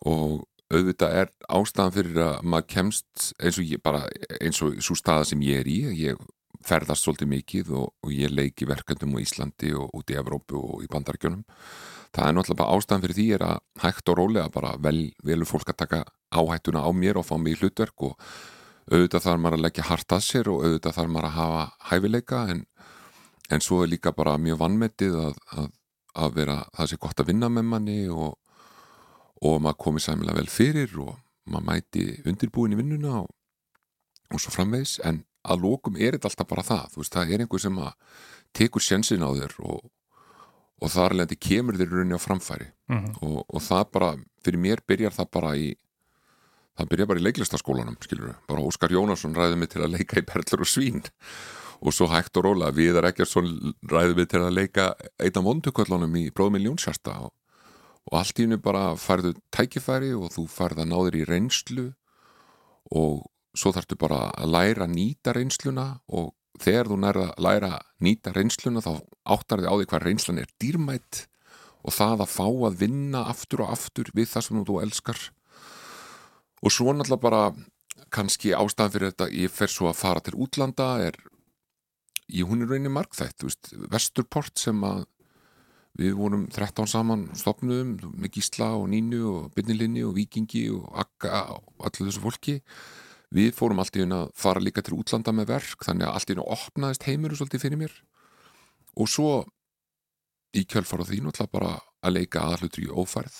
[SPEAKER 4] og auðvitað er ástæðan fyrir að maður kemst eins og ég bara eins og svo staða sem ég er í ég ferðast svolítið mikið og, og ég leiki verkefnum á Íslandi og út í Evrópu og í bandarkjönum það er náttúrulega bara ástæðan fyrir því er að hægt og rólega bara vel, velur fólk að taka áhættuna á mér og fá mig í hlutverk og auðvitað þarf maður að leggja hart að sér og auðvitað þarf maður að hafa hæfileika en, en svo er líka bara mjög vannmetið að, að, að vera það sé gott að vinna með manni og, og maður komi sæmilega vel fyrir og maður mæti undirbúin í vinnuna og, og svo framvegs en að lókum er þetta alltaf bara það. Þú veist, það er einhver sem að tekur sjensin á þér og, og þar lendi kemur þér rauninni á framfæri.
[SPEAKER 1] Mm -hmm.
[SPEAKER 4] og, og það bara, fyrir mér byrjar það bara í það byrjar bara í leiklistaskólanum skilur við, bara Óskar Jónasson ræði mig til að leika í Perlur og Svín. Og svo hægt og róla, Viðar Eggersson ræði mig til að leika einna vonduköllunum í Bróðminn Ljónsjasta og, og allt í hennu bara færðu tækifæri og þú færð að náður í reynslu. Og svo þarftu bara að læra að nýta reynsluna og þegar þú nærða að læra nýta reynsluna þá áttar þið á því hvað reynslan er dýrmætt og það að fá að vinna aftur og aftur við það sem þú elskar. Og svo náttúrulega bara kannski ástæðan fyrir þetta ég fer svo að fara til útlanda er í hún er rauninni markþætt Vesturport sem að við vorum 13 saman stopnuðum með Gísla og Nínu og Byrnilinni og Vikingi og Akka og allir þessu fólki við fórum alltaf inn að fara líka til útlanda með verk þannig að alltaf inn að opnaðist heimuru svolítið fyrir mér. Og svo í kjölfara því náttúrulega bara að leika aðhlutur í ófærð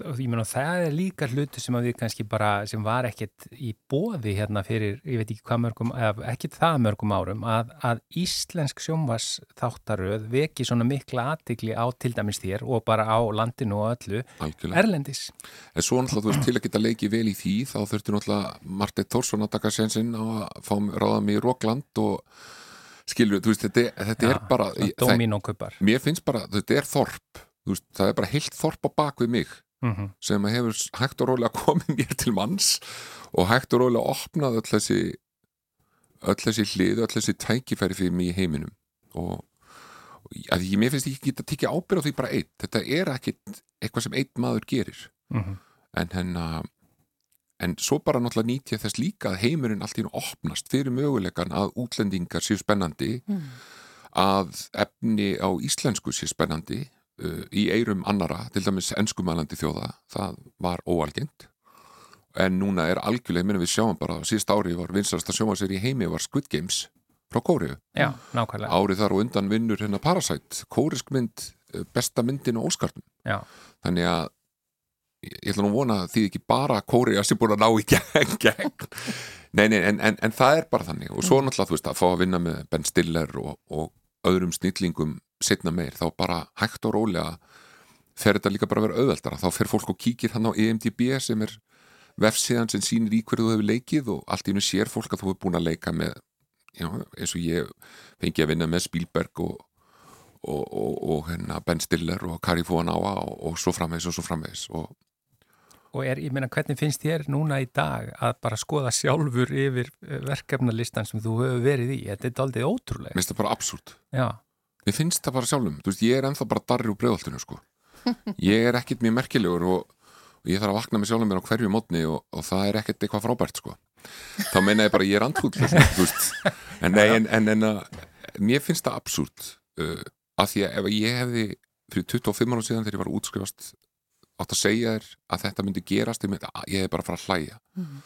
[SPEAKER 1] Ég meina það er líka hlutu sem að við kannski bara, sem var ekkert í bóði hérna fyrir, ég veit ekki hvað mörgum, eða ekkert það mörgum árum, að, að íslensk sjónvars þáttaröð veki svona mikla aðtikli á til dæmis þér og bara á landinu og öllu
[SPEAKER 4] Algjörlega.
[SPEAKER 1] erlendis.
[SPEAKER 4] En svo náttúrulega, þú veist, til að geta leikið vel í því þá þurftu náttúrulega Marteit Tórsson að taka sénsinn að fá ráða mig í Rókland og skilur, þú veist, þetta, þetta er bara það, mér finnst bara, þetta er þorp veist, það er bara heilt þorp á bak við mig
[SPEAKER 1] Mm -hmm.
[SPEAKER 4] sem að hefur hægt og rólega [laughs] komið mér til manns og hægt og rólega opnað öll þessi öll þessi hlið, öll þessi tækifæri fyrir mig í heiminum. Og, og að ég, mér finnst ég ekki geta tekið ábyrð á því bara einn, þetta er ekkit eitthvað sem einn maður gerir.
[SPEAKER 1] Mm
[SPEAKER 4] en henn en svo bara náttúrulega nýtt ég þess líka að heimurinn allt í nú opnast fyrir möguleikan að útlendingar séu spennandi að efni á íslensku séu spennandi uh, í eirum annara, til dæmis enskumælandi þjóða, það var óalgengt. En núna er algjörlega minna við sjáum bara, síðast ári var vinsarasta sjómasir í heimi var Squid Games frá Kóriðu, árið þar og undan vinnur hérna Parasite, kórisk mynd uh, besta myndin á Óskarnum.
[SPEAKER 1] Já,
[SPEAKER 4] þannig að ég ætla nú að vona að því ekki bara Kórea sem búin að ná í gegn, gegn. Nei, nei, en, en, en það er bara þannig. Og svo náttúrulega þú veist að fá að vinna með Ben Stiller og, og öðrum snillingum setna meir, þá bara hægt og rólega fer þetta líka bara að vera auðveldara þá fer fólk og kíkir hann á EMDB sem er vefsíðan sem sýnir í hverju þú hefur leikið og allt í hennu sér fólk að þú hefur búin að leika með já, eins og ég fengi að vinna með Spielberg og, og, og, og hérna Ben Stiller og Kari Fuanawa og, og svo framvegs og svo framvegs og
[SPEAKER 1] og er, ég meina, hvernig finnst þér núna í dag að bara skoða sjálfur yfir eh, verkefnalistan sem þú hefur verið í? Þetta er aldrei ótrúlega.
[SPEAKER 4] mér finnst það bara absúrt
[SPEAKER 1] Já,
[SPEAKER 4] mér finnst það bara sjálfum, þú veist, ég er ennþá bara darri úr bregðoltinu sko [laughs] ég er ekkit mjög merkilegur og, og ég þarf að vakna með sjálfum mér á hverju mótni og, og það er ekkert eitthvað frábært sko þá meina ég bara ég er andfúll en nei, en, en, en að, mér finnst það absúrt uh, að því að ef ég hefði fyrir 25 ára síðan þegar ég var útskrifast átt að segja þér að þetta myndi gerast ég, myndi, ég hef bara að fara að hlæja
[SPEAKER 2] mm.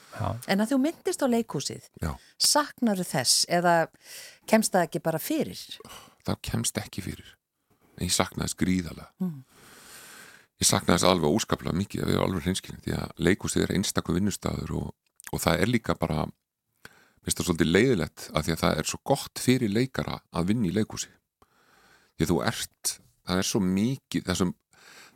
[SPEAKER 2] En að þú myndist á leikúsið
[SPEAKER 4] Já.
[SPEAKER 2] saknar þess eða kemst það ekki bara fyrir?
[SPEAKER 4] Það kemst ekki fyrir. En ég saknaði þess gríðarlega. Mm. ég saknaði þess alveg óskaplega mikið að erum alveg hreinskilin því að leikúsið er einstakku vinnustafur og, og það er líka bara minnst það svolítið leiðilegt að því að það er svo gott fyrir leikara að vinna í leikúsi því að þú ert það er svo mikið það er, svo,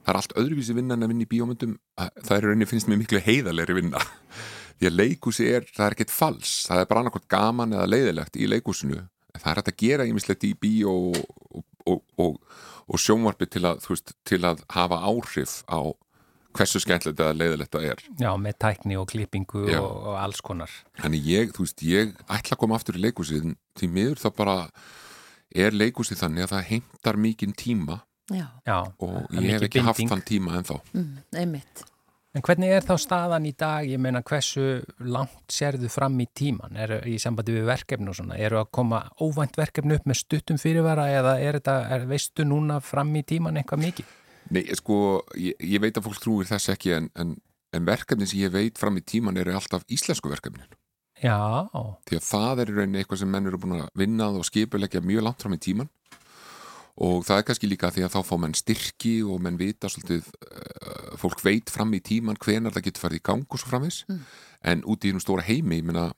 [SPEAKER 4] það er allt öðruvísi vinna en að vinna í bíómyndum það er rauninni finnst mér miklu heiðalegri vinna. [laughs] Því að leikúsi er, það er ekkert fals það er bara annarkot gaman eða leiðilegt í leikúsinu það er hægt að gera ímislegt í bíó og, og, og, og sjónvarpi til að, veist, til að hafa áhrif á hversu skemmtilegt eða leiðilegt það er.
[SPEAKER 1] Já, með tækni og klippingu og, og alls konar.
[SPEAKER 4] Þannig ég, þú veist, ég ætla að koma aftur í leikúsið því miður þá bara er leikúsið þannig að það heimtar mikinn tíma
[SPEAKER 2] Já.
[SPEAKER 1] Já,
[SPEAKER 4] og ég hef ekki binding. haft þann tíma ennþá.
[SPEAKER 2] Mm, Einmitt
[SPEAKER 1] En hvernig er þá staðan í dag, ég meina hversu langt sérðu fram í tíman er, í sambandi við verkefni og svona, eru að koma óvænt verkefni upp með stuttum fyrirvara eða er þetta, er, veistu núna fram í tíman eitthvað mikið?
[SPEAKER 4] Nei, sko, ég, ég veit að fólk trúir þess ekki en, en, en verkefni sem ég veit fram í tíman eru alltaf íslensku verkefnin.
[SPEAKER 1] Já.
[SPEAKER 4] Því að það er í rauninni eitthvað sem menn eru búin að vinnað og skipulegja mjög langt fram í tíman og það er kannski líka því að þá fá menn styrki og menn vita svolítið uh, fólk veit fram í tíman hvenar það getur farið í gang og svo framvis mm. en út í húnum stóra heimi ég, meina,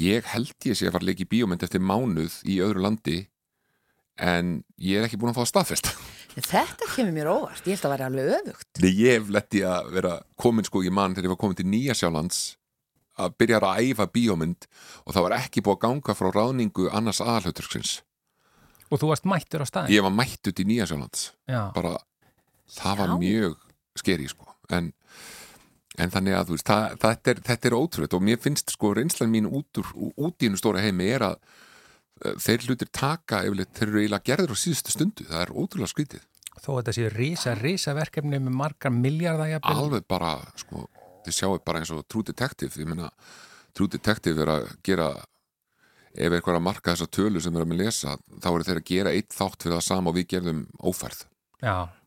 [SPEAKER 4] ég held ég sé að fara að leika í bíómynd eftir mánuð í öðru landi en ég er ekki búin að fá að staðfesta.
[SPEAKER 2] Þetta kemur mér óvart, ég held að vera alveg öfugt.
[SPEAKER 4] Nei, ég hef letti að vera komin sko í mann þegar ég var komin til Nýjasjálands að byrja að æfa bíómynd og það var ekki búin að ganga frá ráningu annars aðalhauturksins
[SPEAKER 1] Og þú varst mættur á staðin?
[SPEAKER 4] Ég var mættut í Nýjasjónlands bara, það var Já. mjög skeri sko. En, en þannig að veist það, þetta, er, þetta er ótrúið og mér finnst sko reynslan mín út, úr, út í hennu stóra heimi er að uh, þeir hlutir taka yfirleitt, þeir eru eiginlega gerður á síðustu stundu, það er ótrúlega skritið
[SPEAKER 1] Þó þetta séu rísa, rísa verkefni með margar miljardar
[SPEAKER 4] Alveg bara, sko, þið sjáu bara eins og True Detective, ég menna True Detective er að gera ef eitthvað er að marka þessa tölu sem erum að lesa þá eru þeir að gera eitt þátt fyrir það sama og við gerðum ófærð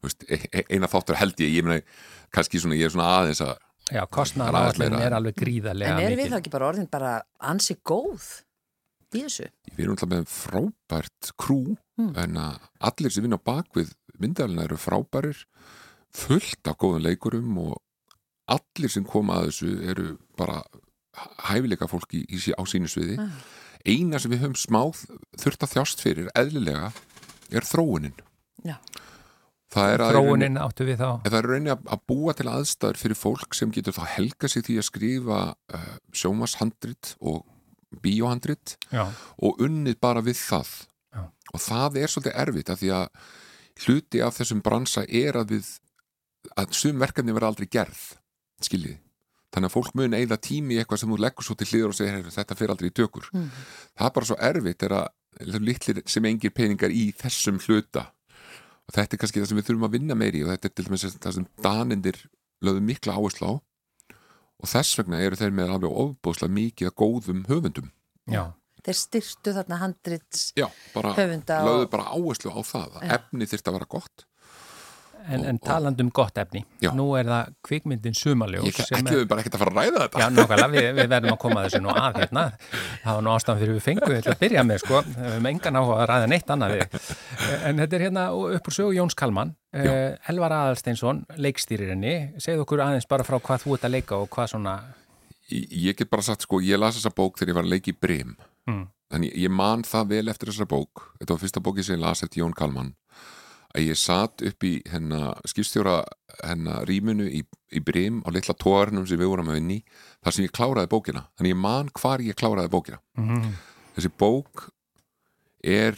[SPEAKER 4] Vist, e e eina þáttur held ég ég, meni, kannski svona, ég er svona aðeins að
[SPEAKER 1] Já, kostnæðan er alveg gríðarlega
[SPEAKER 2] En er við þá ekki bara orðin bara ansi góð í þessu?
[SPEAKER 4] Við erum alltaf með frábært krú mm. en að allir sem vinna bakvið myndalina eru frábærir fullt af góðan leikurum og allir sem koma að þessu eru bara hæfileika fólki á sínu sviði mm eina sem við höfum smáð þurft að þjást fyrir eðlilega er þróunin
[SPEAKER 2] Já.
[SPEAKER 1] Þróunin áttu við þá.
[SPEAKER 4] Það er raunin að búa til aðstæður fyrir fólk sem getur þá helga sig því að skrifa uh, sjómashandrit og bíóhandrit og unnið bara við það. Já. og það er svolítið erfitt að því að hluti af þessum bransa er að við að sum verkefni verða aldrei gerð skiljiði þannig að fólk mun eða tími í eitthvað sem þú leggur svo til hlýður og segir þetta fyrir aldrei í tökur. Mm. það er bara svo erfitt er að litlir sem engir peningar í þessum hluta og þetta er kannski það sem við þurfum að vinna meiri og þetta er til dæmis það sem danindir lögum mikla áherslu á. Og þess vegna eru þeir með alveg ofbóðslega mikið að góðum höfundum.
[SPEAKER 2] Já. Þeir styrtu þarna handrits
[SPEAKER 4] Já, bara,
[SPEAKER 2] höfunda
[SPEAKER 4] lögðu bara áherslu á það að efni þurft að vera gott
[SPEAKER 1] En, en taland um gott efni, já. nú er það kvikmyndin Sumaljós
[SPEAKER 4] Ég ætluðu er... bara ekkert að fara að ræða þetta.
[SPEAKER 1] Já, nokkala, við, við verðum að koma þessu nú að hérna. Það var nú ástæðan fyrir við fenguð til að byrja með, sko, við hefum engan áhuga að ræða neitt annað við. En þetta er hérna upp úr sögu Jóns Kalman. Eh, Elvar Aðalsteinsson, leikstýririnni. Segð okkur aðeins bara frá hvað þú ert að leika og hvað svona
[SPEAKER 4] Ég, ég get bara sagt, sko, ég las þessa bók þegar ég var að leiki Brim. Mm. Þannig ég man það vel eftir þessa bók. Þetta var fyrsta bóki sem ég las eftir Jón Kalman að ég satt upp í hennar skipstjóra hennar rýmunu í, í Brím á litla tóarnum sem við vorum að vinni þar sem ég kláraði bókina. Þannig ég man hvar ég kláraði bókina. Mm -hmm. þessi bók er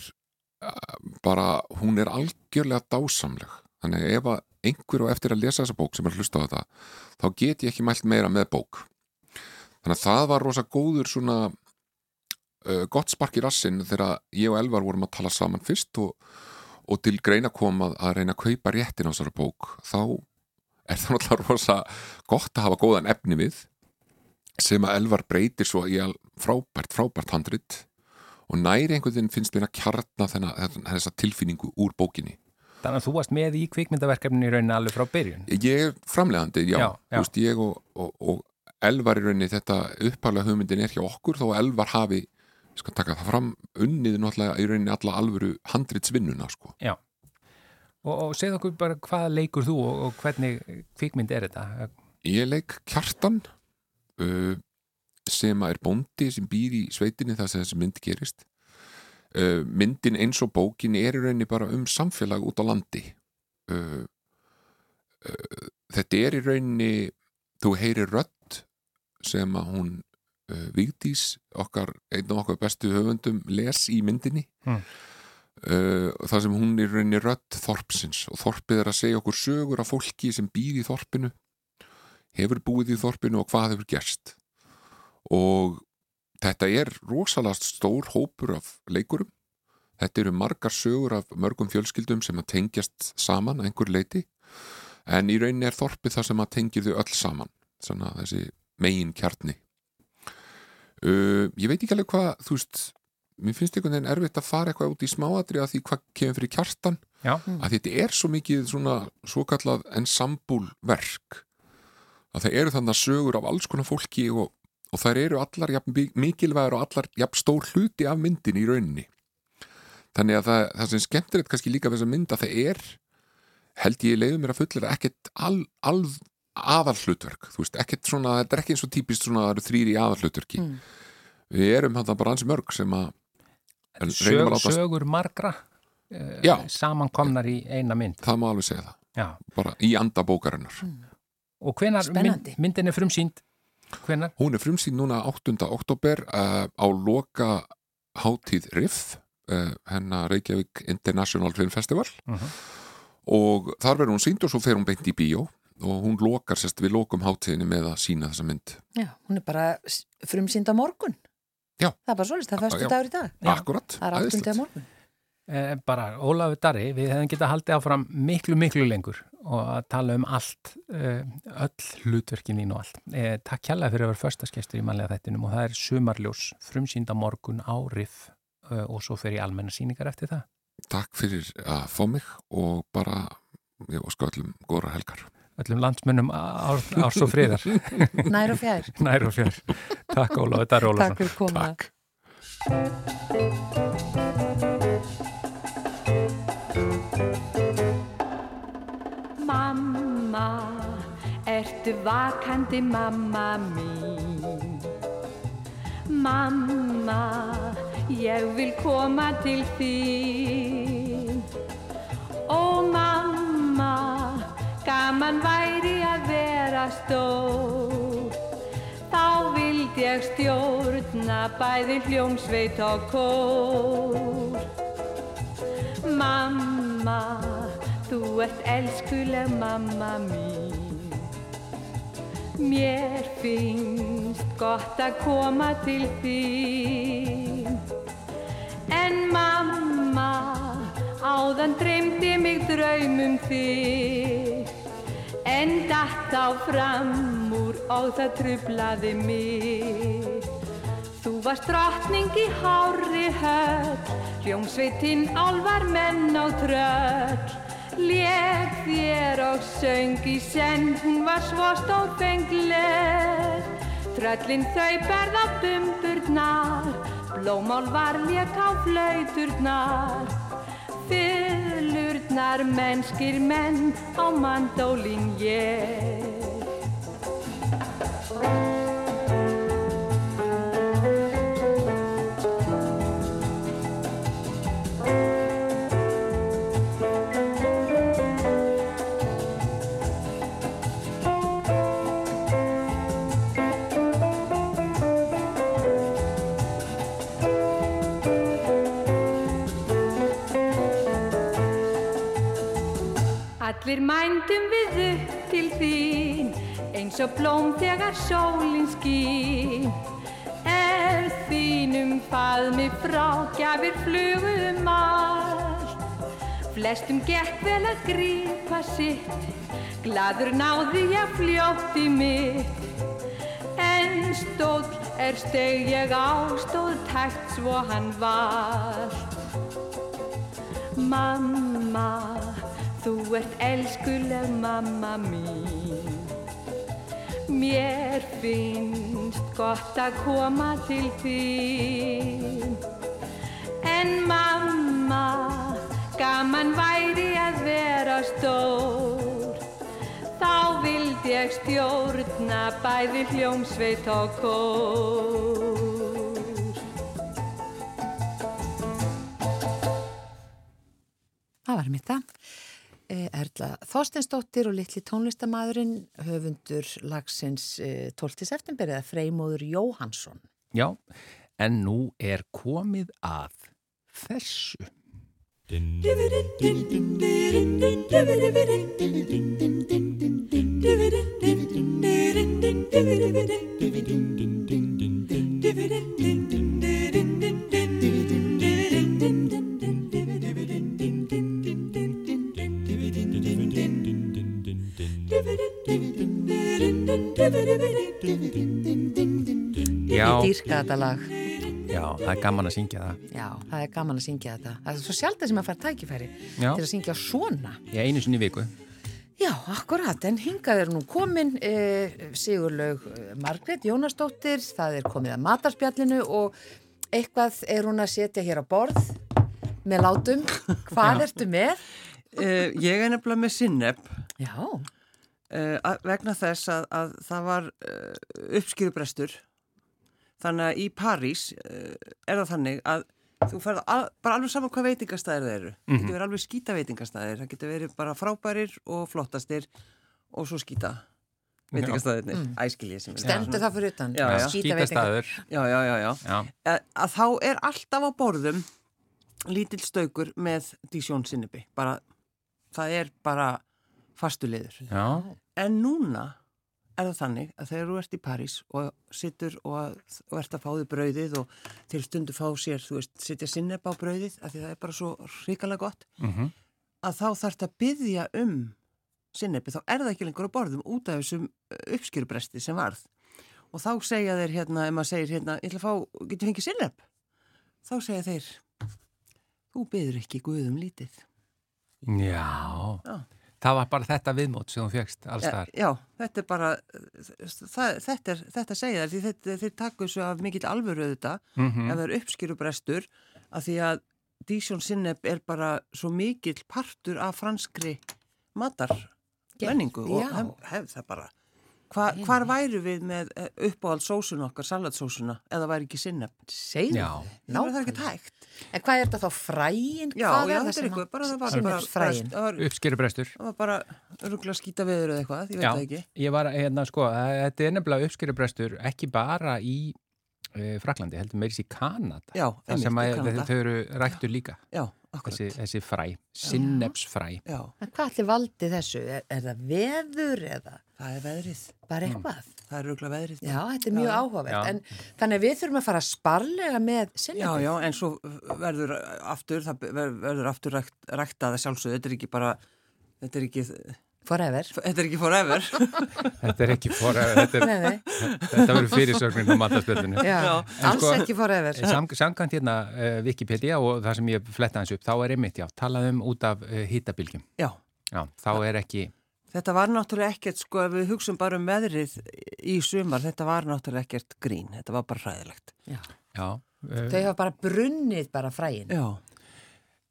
[SPEAKER 4] bara, hún er algjörlega dásamleg. Þannig ef einhver og eftir að lesa þessa bók sem er hlusta á þetta þá get ég ekki mælt meira með bók. Þannig að það var rosa góður svona uh, gott spark í rassin þegar ég og Elvar vorum að tala saman fyrst og og til greina komað að reyna að kaupa réttin á þessari bók þá er það náttúrulega rosa gott að hafa góðan efni við sem að Elvar breytir svo í frábært, frábært handrit og næri einhvern veginn finnst að kjarna þennan, þessa tilfinningu úr bókinni
[SPEAKER 1] Þannig að þú varst með í kvikmyndaverkefninu í rauninni alveg frá byrjun.
[SPEAKER 4] Ég er framlegandi, já,
[SPEAKER 1] Já, já.
[SPEAKER 4] Veist, ég og, og, og Elvar í rauninni þetta upphæflega hugmyndin er hjá okkur þó að Elvar hafi, ég skal taka það fram unnið náttúrulega í rauninni alla alvöru handritsvinnuna sko.
[SPEAKER 1] Já. Og, og segð okkur bara hvað leikur þú og, og hvernig kvikmynd er þetta?
[SPEAKER 4] Ég leik kjartan uh, sem er bóndi sem býr í sveitinni þar sem þessi mynd gerist uh, myndin eins og bókin er í rauninni bara um samfélag út á landi uh, uh, þetta er í rauninni þú heyrir rödd sem að hún uh, Vigdís, okkar, einn af okkar bestu höfundum les í myndinni.
[SPEAKER 1] Hmm.
[SPEAKER 4] uh, þar sem hún er rauninni rödd þorpsins og þorpið er að segja okkur sögur af fólki sem býr í þorpinu hefur búið í þorpinu og hvað hefur gerst. Og þetta er rosalega stór hópur af leikurum. Þetta eru margar sögur af mörgum fjölskyldum sem að tengjast saman einhver leiti en í rauninni er þorpið það sem að tengir þau öll saman. Svona þessi megin kjarni uh, ég veit ekki alveg hvað þú veist, mér finnst einhvern veginn erfitt að fara eitthvað út í smáatri að því hvað kemur fyrir kjartan
[SPEAKER 1] Já.
[SPEAKER 4] að þetta er svo mikið svona svo kallað ensambúlverk að það eru þannig sögur af alls konar fólki og, og þær eru allar jafn mi- mikilvægar og allar jafn stór hluti af myndin í rauninni. Þannig að það, það sem skemmtilegt kannski líka við þessa mynd að það er held ég leiður mér að fullera ekkert al, al, aðalhlutverk þú veist, ekkert svona, þetta er ekki eins og típist svona að það eru þrýri í aðalhlutverki
[SPEAKER 2] Mm.
[SPEAKER 4] við erum hann bara ansi mörg sem að
[SPEAKER 1] Sög,
[SPEAKER 4] að láta
[SPEAKER 1] sögur margra uh, samankomnar í eina mynd.
[SPEAKER 4] það má alveg segja það,
[SPEAKER 1] Já.
[SPEAKER 4] bara í anda bókarinnar
[SPEAKER 1] Og hvenar mynd, myndin er frumsýnd? Hvenar?
[SPEAKER 4] Hún er frumsýn núna 8. oktober uh, á loka hátíð RIF uh, hennar Reykjavík International Film Festival
[SPEAKER 1] Mhm.
[SPEAKER 4] og þar verður hún sínd og svo fer hún beint í bíó og hún lokar sérst við lokum hátíðinni með að sína þessa mynd
[SPEAKER 2] Já, hún er bara frumsýnd á morgun.
[SPEAKER 4] Já.
[SPEAKER 2] Það er bara svolítið, það er
[SPEAKER 4] Já.
[SPEAKER 2] fyrstu dagur í dag.
[SPEAKER 4] Akkurat,
[SPEAKER 2] Það er áttundi á morgun.
[SPEAKER 1] Eh, bara Ólafur Darri, við hefum getað haldið áfram miklu, miklu lengur og að tala um allt, eh, öll hlutverkin ín og allt. Eh, takk kjærlega fyrir að vera förstaskestur í manlega þættinum og það er sumarljós, frumsýnda morgun á RIF eh, og svo fer ég almenna síningar eftir það.
[SPEAKER 4] Takk fyrir að fá mig og bara ég óska öllum góra helgar
[SPEAKER 1] Öllum landsmönnum ár, árs og friðar, [laughs]
[SPEAKER 2] Nær og fjær.
[SPEAKER 1] nær og fjör. Takk Ólafur Darri Ólafsson.
[SPEAKER 2] Takk fyrir komuna.
[SPEAKER 4] Takk
[SPEAKER 6] Mamma, ertu vakandi mamma mín? Mamma, ég vil koma til þín. Ó mamma, gaman væri að vera stór. Þá vild ég stjórna bæði hljómsveit og kór. Mamma, þú ert elskuleg mamma mín. Mér finnst gott að koma til þín. En mamma, áðan dreymdi mig draumum þig. En datt á fram úr og það trublaði mig. Þú varst drottning í hári höll, hljómsveitinn álvar menn á tröll. Leg þér og söng í senn, hún var svo stórfengleg. Tröllin þau berða bumburnar, blómál var lék á flauturnar. Fyllurnar mennskir menn á mandólin ég. Allir mændum við upp til þín eins og blóm þegar sólin skín. Er þínum faðmi frá gjafir flugum allt. Flestum gekk vel að grípa sitt, gladur náði ég fljótt í mitt. En stóll er steg ég á, stóð tækt svo hann vald. Mamma, þú ert elskuleg mamma mín. Mér finnst gott að koma til þín. En mamma, gaman væri að vera stór. Þá vildi ég stjórna bæði hljómsveit og kór.
[SPEAKER 2] Það var mitt það. Eh, Erla Þorsteinsdóttir og litli tónlistamæðurinn höfundur lagsins 12. september eða Freymóður Jóhansson.
[SPEAKER 1] Já, en nú er komið að þessu. Já,
[SPEAKER 2] Ég dýrka þetta lag.
[SPEAKER 1] já, það er gaman að syngja það.
[SPEAKER 2] Já, það er gaman að syngja þetta. Það er svo sjálf sem að fara tækifæri
[SPEAKER 1] Já.
[SPEAKER 2] til að syngja svona.
[SPEAKER 1] Ég einu sinni í viku.
[SPEAKER 2] Já, akkurat, en hingað er nú komin eh, Sigurlaug Margrét Jónasdóttir, það er komið að matarspjallinu og eitthvað er hún að setja hér á borð með látum. Hvað ertu með?
[SPEAKER 7] Uh, ég er nefnilega með sinneb
[SPEAKER 2] Já,
[SPEAKER 7] uh, vegna þess að, að það var uh, uppskýrubrestur þannig að í París uh, er það þannig að þú ferð al, bara alveg saman hvað veitingastæðir það eru það getur verið alveg skýta veitingastæðir það getur verið bara frábærir og flottastir og svo skýta veitingastæðirnir, mm. æskiljið sem er
[SPEAKER 2] stendur það fyrir utan.
[SPEAKER 7] Já, já.
[SPEAKER 2] Skítaveitingar.
[SPEAKER 1] Skítastæður.
[SPEAKER 7] Já, já, já, já.
[SPEAKER 1] Já,
[SPEAKER 7] Að, að þá er alltaf á borðum lítill staukur með dísjón sinnibi, bara það er bara fastuleður
[SPEAKER 1] já,
[SPEAKER 7] En núna er það þannig að þegar þú ert í París og sittur og, og ert að fá þig brauðið og til stundu fá sér, þú veist, sitja sinneb á brauðið af því það er bara svo ríkalega gott
[SPEAKER 1] mhm,
[SPEAKER 7] að þá þarf þetta að byggja um sinnebi, þá er það ekki lengur á borðum út af þessum uppskjörubresti sem varð. Og þá segja þeir hérna, ef maður segir hérna, ég ætla að fá, getur fengið sinneb þá segja þeir þú byggður ekki guðum lítið.
[SPEAKER 1] Já.
[SPEAKER 7] Já.
[SPEAKER 1] Það var bara þetta viðmót sem þú fegst alls
[SPEAKER 7] Já, þetta er bara það, þetta, er, þetta segja þær því þetta, þeir taka þessu af mikill alvöru þetta
[SPEAKER 1] Mhm.
[SPEAKER 7] ef það er uppskýrubrestur að því að Dísjón Sinneb er bara svo mikill partur af franskri matar menningu og hef, hef það bara Hva, hvar væru við með uppáhald sósun okkar, salatsósuna eða væri ekki Sinneb
[SPEAKER 2] Segðu.
[SPEAKER 1] Já.
[SPEAKER 7] það er ekki tækt
[SPEAKER 2] En hvað er þetta þá fræin?
[SPEAKER 7] já,
[SPEAKER 2] Hvað
[SPEAKER 7] já, þetta er eitthvað, bara það var bara,
[SPEAKER 2] Sinnepsfræin.
[SPEAKER 7] það var,
[SPEAKER 1] Uppskerubrestur.
[SPEAKER 7] það var bara rúglega skýta veður eða eitthvað, ég veit
[SPEAKER 1] Já,
[SPEAKER 7] það ekki
[SPEAKER 1] ég var, hérna, sko, að- þetta er nefnilega uppskerubrestur ekki bara í e, Fraklandi, heldur meiris í Kanada.
[SPEAKER 7] Já, einmitt,
[SPEAKER 1] sem
[SPEAKER 7] í Kanada.
[SPEAKER 1] þau eru rættur líka,
[SPEAKER 7] já,
[SPEAKER 1] þessi, þessi fræ, sinnepsfræ.
[SPEAKER 7] já,
[SPEAKER 2] En hvað allir valdi þessu? Er, er það veður eða
[SPEAKER 7] það er veðrið
[SPEAKER 2] bara eitthvað?
[SPEAKER 7] það er rúglega veðrið
[SPEAKER 2] Já, þetta er mjög
[SPEAKER 7] Já.
[SPEAKER 2] áhugavert. En þannig að við þurfum að fara sparlega með sinni.
[SPEAKER 7] Já, já, en svo verður aftur, það ver- verður aftur rækt, ræktað að sjálfsögðu, þetta er ekki bara, þetta er ekki,
[SPEAKER 2] Forever.
[SPEAKER 7] þetta er ekki forever. [laughs]
[SPEAKER 1] Þetta er ekki fór, þetta, er, þetta verður fyrirsögnin á matarspöldinu.
[SPEAKER 2] Já,
[SPEAKER 7] Já.
[SPEAKER 2] alls
[SPEAKER 1] sko-
[SPEAKER 2] ekki forever.
[SPEAKER 1] Sam, samkvæmt hérna uh, Wikipedia og það sem ég fletta hans upp, þá er einmitt, já, talað um út af uh, hittabilgjum.
[SPEAKER 7] Já,
[SPEAKER 1] Já, þá er ekki,
[SPEAKER 7] þetta var náttúrulega ekkert, sko, ef við hugsun bara um veðrið í sumar, þetta var náttúrulega ekkert grín, þetta var bara hræðilegt.
[SPEAKER 2] Já.
[SPEAKER 1] já, uh,
[SPEAKER 2] Þau hafa bara brunnið bara fræin.
[SPEAKER 7] Já,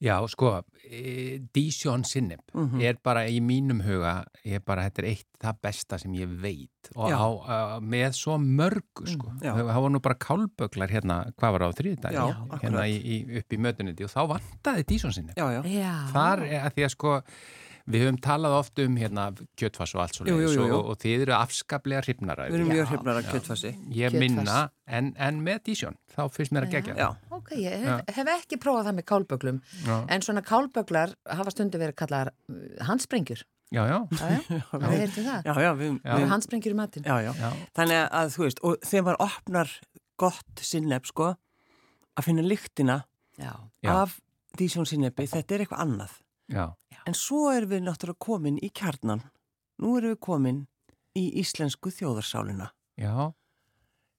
[SPEAKER 1] já, sko, e, Dijon Sinneb
[SPEAKER 7] Mhm.
[SPEAKER 1] er bara í mínum huga, er bara, þetta er eitt það besta sem ég veit og á, uh, með svo mörgu, sko.
[SPEAKER 7] Mm,
[SPEAKER 1] það var nú bara kálböglar hérna, hvað var á þriðdag?
[SPEAKER 7] Já,
[SPEAKER 1] hérna í, í, upp í mötuniti og þá vantaði Dijon Sinneb.
[SPEAKER 7] já, já,
[SPEAKER 2] Já.
[SPEAKER 1] Þar er að því að sko við höfum talað oft um hérna kjötfass og allt svo
[SPEAKER 7] jú.
[SPEAKER 1] og, og þið eru afskaplega hrifnara
[SPEAKER 7] við erum mjög hrifnar að kjötfassi.
[SPEAKER 1] ég
[SPEAKER 2] Kjötfass.
[SPEAKER 1] minna en, en með dísjón þá finnst mér að gegja
[SPEAKER 7] Já,
[SPEAKER 2] Ok, ég hef, hef ekki prófað það með kálböglum.
[SPEAKER 1] já,
[SPEAKER 2] En svona kálböglar hafa stundu verið kallar handsprengjur.
[SPEAKER 1] já, já,
[SPEAKER 2] Já, já. [laughs] Það það.
[SPEAKER 7] já, já, við,
[SPEAKER 1] Já.
[SPEAKER 7] við
[SPEAKER 2] Handsprengjur í matinn.
[SPEAKER 7] já, já.
[SPEAKER 1] já,
[SPEAKER 7] Þannig að, þú veist, og þegar maður opnar gott sinneb, sko, að finna lyktina af dísjón sinnebi, þetta er eitthvað annað.
[SPEAKER 1] Já,
[SPEAKER 7] En svo erum við náttúrulega komin í kjarnan. Nú erum við komin í íslensku þjóðarsálina.
[SPEAKER 1] já,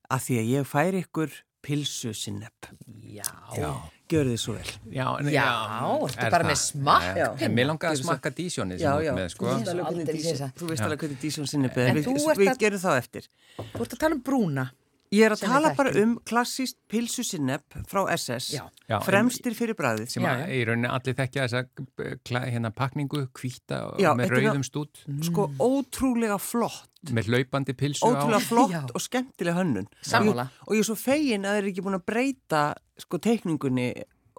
[SPEAKER 7] Af því að ég fær ykkur pilsu sinnepp.
[SPEAKER 2] Já.
[SPEAKER 1] já.
[SPEAKER 7] Gjör þið svo vel.
[SPEAKER 1] Já, en-
[SPEAKER 2] Já,
[SPEAKER 1] já,
[SPEAKER 2] ertu
[SPEAKER 1] er
[SPEAKER 2] bara
[SPEAKER 1] það?
[SPEAKER 2] með smakk?
[SPEAKER 1] En mér langaði að smakka dísjónið ert með, sko.
[SPEAKER 2] Þú veist
[SPEAKER 7] alveg hvernig
[SPEAKER 2] séð
[SPEAKER 7] dísjón-
[SPEAKER 2] það.
[SPEAKER 7] þú veist
[SPEAKER 1] Já.
[SPEAKER 7] alveg hvernig dísjón sinnepp er.
[SPEAKER 2] En
[SPEAKER 7] Við,
[SPEAKER 2] þú ert
[SPEAKER 7] við
[SPEAKER 2] að-
[SPEAKER 7] gerum þá eftir.
[SPEAKER 2] Þú ert að tala um brúna.
[SPEAKER 7] Ég er að tala bara um klassíst pilsu sinnepp frá SS.
[SPEAKER 2] Já.
[SPEAKER 1] Já,
[SPEAKER 7] Fremstir fyrir bræðið.
[SPEAKER 1] sem
[SPEAKER 2] Já,
[SPEAKER 1] að í rauninni allir þekkja þessa eh, hérna pakningu, hvíta og
[SPEAKER 7] Já,
[SPEAKER 1] með
[SPEAKER 7] er
[SPEAKER 1] rauðum stút
[SPEAKER 7] Sko ótrúlega flott.
[SPEAKER 1] með hlaupandi pilsu
[SPEAKER 7] Ótrúlega
[SPEAKER 1] á
[SPEAKER 7] flott
[SPEAKER 2] Já.
[SPEAKER 7] og skemmtileg hönnun.
[SPEAKER 2] Sammála.
[SPEAKER 7] Og ég er svo fegin að þeir eru ekki búin að breyta sko teikningunni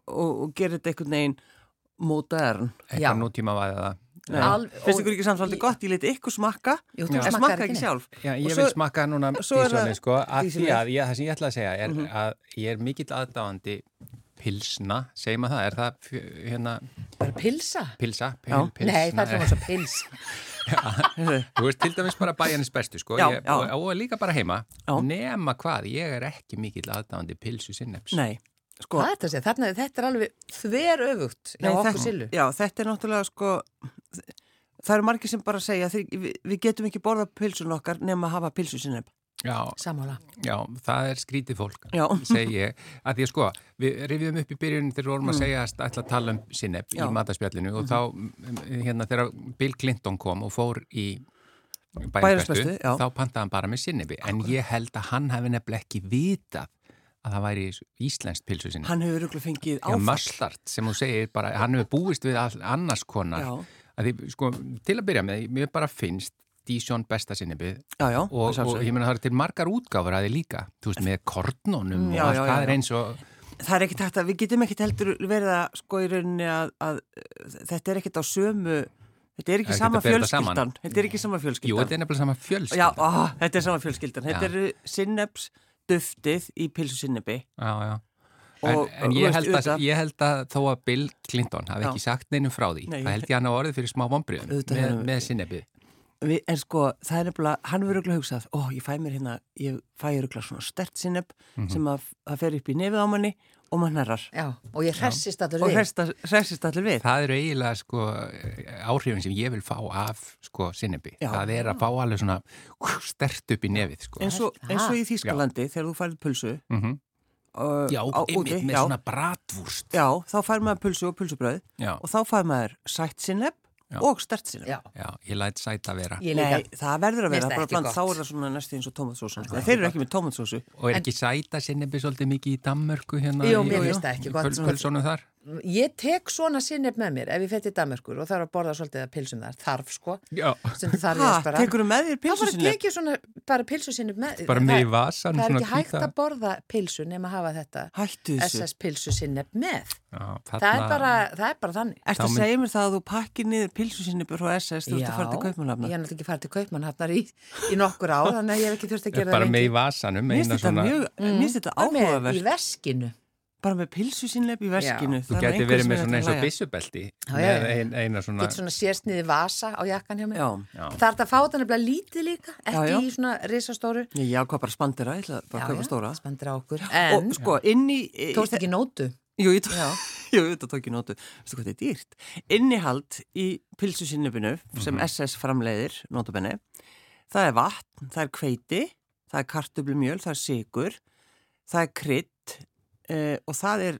[SPEAKER 7] og, og gera þetta einhvern veginn modern.
[SPEAKER 2] Já.
[SPEAKER 1] eitthvað nútíma væði það
[SPEAKER 7] Finnst ykkur ekki samt svolítið gott? Ég leti ykkur smakka,
[SPEAKER 2] Jú,
[SPEAKER 7] en smakka
[SPEAKER 2] ekki
[SPEAKER 7] sjálf.
[SPEAKER 1] Já, ég
[SPEAKER 7] svo-
[SPEAKER 1] vil smakka núna
[SPEAKER 7] það
[SPEAKER 1] sko, að því að ég, það sem ég ætla að segja er
[SPEAKER 7] Mhm.
[SPEAKER 1] að ég er mikill aðdáðandi pilsna, segir maður það, er það hérna
[SPEAKER 2] Bara pilsa?
[SPEAKER 1] pilsa, pil,
[SPEAKER 7] Já.
[SPEAKER 1] pilsna
[SPEAKER 2] Nei, það er svona svo [laughs] pils.
[SPEAKER 1] Þú veist, til dæmis bara bæjarnis bestu, sko,
[SPEAKER 7] Já,
[SPEAKER 1] ég,
[SPEAKER 7] já.
[SPEAKER 1] Og, og líka bara heima,
[SPEAKER 7] Já.
[SPEAKER 1] nema hvað, ég er ekki mikill aðdáðandi pilsu sinneps.
[SPEAKER 7] Nei, sko.
[SPEAKER 2] Hvað er þetta að segja? Þarna, þetta er alveg þver öfugt hjá
[SPEAKER 7] Nei,
[SPEAKER 2] okkur Sillu.
[SPEAKER 7] Já, þetta er náttúrulega sko, það eru margir sem bara segja við, við getum ekki borða pilsun okkar nema að hafa pilsu sinnepp.
[SPEAKER 1] Já,
[SPEAKER 2] Sammála.
[SPEAKER 1] já, það er skrítið fólk,
[SPEAKER 7] Já.
[SPEAKER 1] segi ég, að því að sko, við rifjum upp í byrjun þegar við vorum að segja að ætla að tala um sinnepp
[SPEAKER 7] Mm. Mhm.
[SPEAKER 1] í mataspjallinu og þá, mm, hérna, þegar Bill Clinton kom og fór í
[SPEAKER 7] já.
[SPEAKER 1] þá pantaði hann bara með sinnepi, en ég held að hann hefði nefnilega ekki vitað að það væri íslenskt pilsu sinnepp.
[SPEAKER 7] Hann hefur örgulega fengið áfall.
[SPEAKER 1] mustard sem hún segir bara, hann hefur búist við annars konar. Að því, sko, til að byrja með, mér bara finnst Dísjón besta sinnibið
[SPEAKER 7] Já, já,
[SPEAKER 1] og, og
[SPEAKER 7] sjálfsögðu.
[SPEAKER 1] ég meina það er til margar útgáfur að þið líka, þú veist, með kornónum
[SPEAKER 7] Já,
[SPEAKER 1] og allt, það er eins og,
[SPEAKER 7] Það er ekkit hægt að, við getum ekkit heldur verið að sko í rauninni að, að þetta er ekkit á sömu, þetta er
[SPEAKER 1] Það
[SPEAKER 7] ekki
[SPEAKER 1] ekkert
[SPEAKER 7] sama fjölskyldan. Þetta er ekki sama
[SPEAKER 1] jú,
[SPEAKER 7] fjölskyldan.
[SPEAKER 1] þetta er nefnilega sama fjölskylda.
[SPEAKER 7] Já, á, þetta er sama fjölskyldan. Þetta eru sinneps duftið í pilsu sinnepi.
[SPEAKER 1] já, já. En, en ég, held að, ég held að þó að Bill Clinton hafi ekki sagt neinum frá því,
[SPEAKER 7] Nei,
[SPEAKER 1] það held ég hann á orðið fyrir smá
[SPEAKER 7] Auðvitað
[SPEAKER 1] með, með sinnebið.
[SPEAKER 7] Við, en sko, það er nefnilega, hann verður auðvitað hugsað, ó, ég fæ mér hérna, ég fæ auðvitað svona stert sinneb
[SPEAKER 1] Mhm.
[SPEAKER 7] sem að það fer upp í nefið á manni og mann herrar.
[SPEAKER 2] Já, og ég hressist allur
[SPEAKER 7] Og
[SPEAKER 2] við.
[SPEAKER 7] hresta- hressist allir við.
[SPEAKER 1] Það eru eiginlega sko áhrifin sem ég vil fá af sko sinnebi.
[SPEAKER 7] Já.
[SPEAKER 1] Það er að fá alveg svona stert upp í nefið sko.
[SPEAKER 7] eins og, og í Þýskalandi, þegar þú færið pulsu
[SPEAKER 1] Mm
[SPEAKER 7] uh,
[SPEAKER 1] Já,
[SPEAKER 7] úti,
[SPEAKER 1] með
[SPEAKER 7] já,
[SPEAKER 1] svona bratvúrst.
[SPEAKER 7] já, þá fær maður pulsu og pulsubröð
[SPEAKER 1] Já,
[SPEAKER 7] og þá fær maður sætt sinneb
[SPEAKER 1] Já.
[SPEAKER 7] og stert sinneb.
[SPEAKER 2] Já,
[SPEAKER 1] já, ég læt sæta vera.
[SPEAKER 2] ég líka.
[SPEAKER 7] Nei, það verður að vera, bara bland,
[SPEAKER 2] gott.
[SPEAKER 7] þá er það svona næstu eins og tómatsósu. Sko. Þeir eru ekki með tómatsósu.
[SPEAKER 1] Og er ekki sæta sinnebi svolítið mikið í Dammörku hérna?
[SPEAKER 2] Jú,
[SPEAKER 1] í- í- í
[SPEAKER 2] sko.
[SPEAKER 1] Pulsónum þar?
[SPEAKER 2] Ég tek svona sinneb með mér ef ég fætti í Danmörkur og þarf að borða svolítið að pilsum þar. Þarf, sko.
[SPEAKER 1] Já.
[SPEAKER 2] Ég spara.
[SPEAKER 7] tekur þú með þér
[SPEAKER 2] Þá bara
[SPEAKER 7] pilsusinneb?
[SPEAKER 2] tekið svona bara pilsu sinneb með.
[SPEAKER 1] Bara með í vasan,
[SPEAKER 2] Það er
[SPEAKER 1] svona
[SPEAKER 2] ekki hægt að borða pilsu nema að hafa þetta. SS pilsu sinneb með.
[SPEAKER 1] Já,
[SPEAKER 2] Það er bara, það er bara þannig.
[SPEAKER 7] Ertu
[SPEAKER 1] Þá
[SPEAKER 7] að segja mér það að þú pakkir niður pilsusinneb frá SS þú ert að fara til
[SPEAKER 2] ég
[SPEAKER 7] Kaupmannhafna?
[SPEAKER 2] er náttúrulega ekki farið til Kaupmannhafnar í, í nokkur ár, þannig að ég hef ekki þurft að gera
[SPEAKER 1] Bara með
[SPEAKER 2] Bara með í veskinu.
[SPEAKER 7] Bara.
[SPEAKER 1] Þú geti verið með svona eins og byssubelti
[SPEAKER 2] Já, já,
[SPEAKER 1] með
[SPEAKER 2] já.
[SPEAKER 1] ein, eina svona...
[SPEAKER 2] Getur svona sérsniði vasa á jakkan hjá mér.
[SPEAKER 7] Já.
[SPEAKER 1] Já.
[SPEAKER 2] Það er þetta að fá þetta nefnilega lítið líka, ekki
[SPEAKER 7] já.
[SPEAKER 2] í svona risastóru.
[SPEAKER 7] Ég ákvað bara spandera, ég ætla bara að kaupa stóra.
[SPEAKER 2] spendir á okkur.
[SPEAKER 7] Og
[SPEAKER 2] En,
[SPEAKER 7] sko, inn í...
[SPEAKER 2] tókst ekki nótu.
[SPEAKER 7] Jú, ég, tók, [laughs] ég nótu. Veistu hvað þetta er dýrt? Innihald í pilsusinnebinu sem SS framleiðir, nótabenni, það er vatn, það er kveiti, það er kartöblumjöl, það er sigur, það er krydd eh, og það er,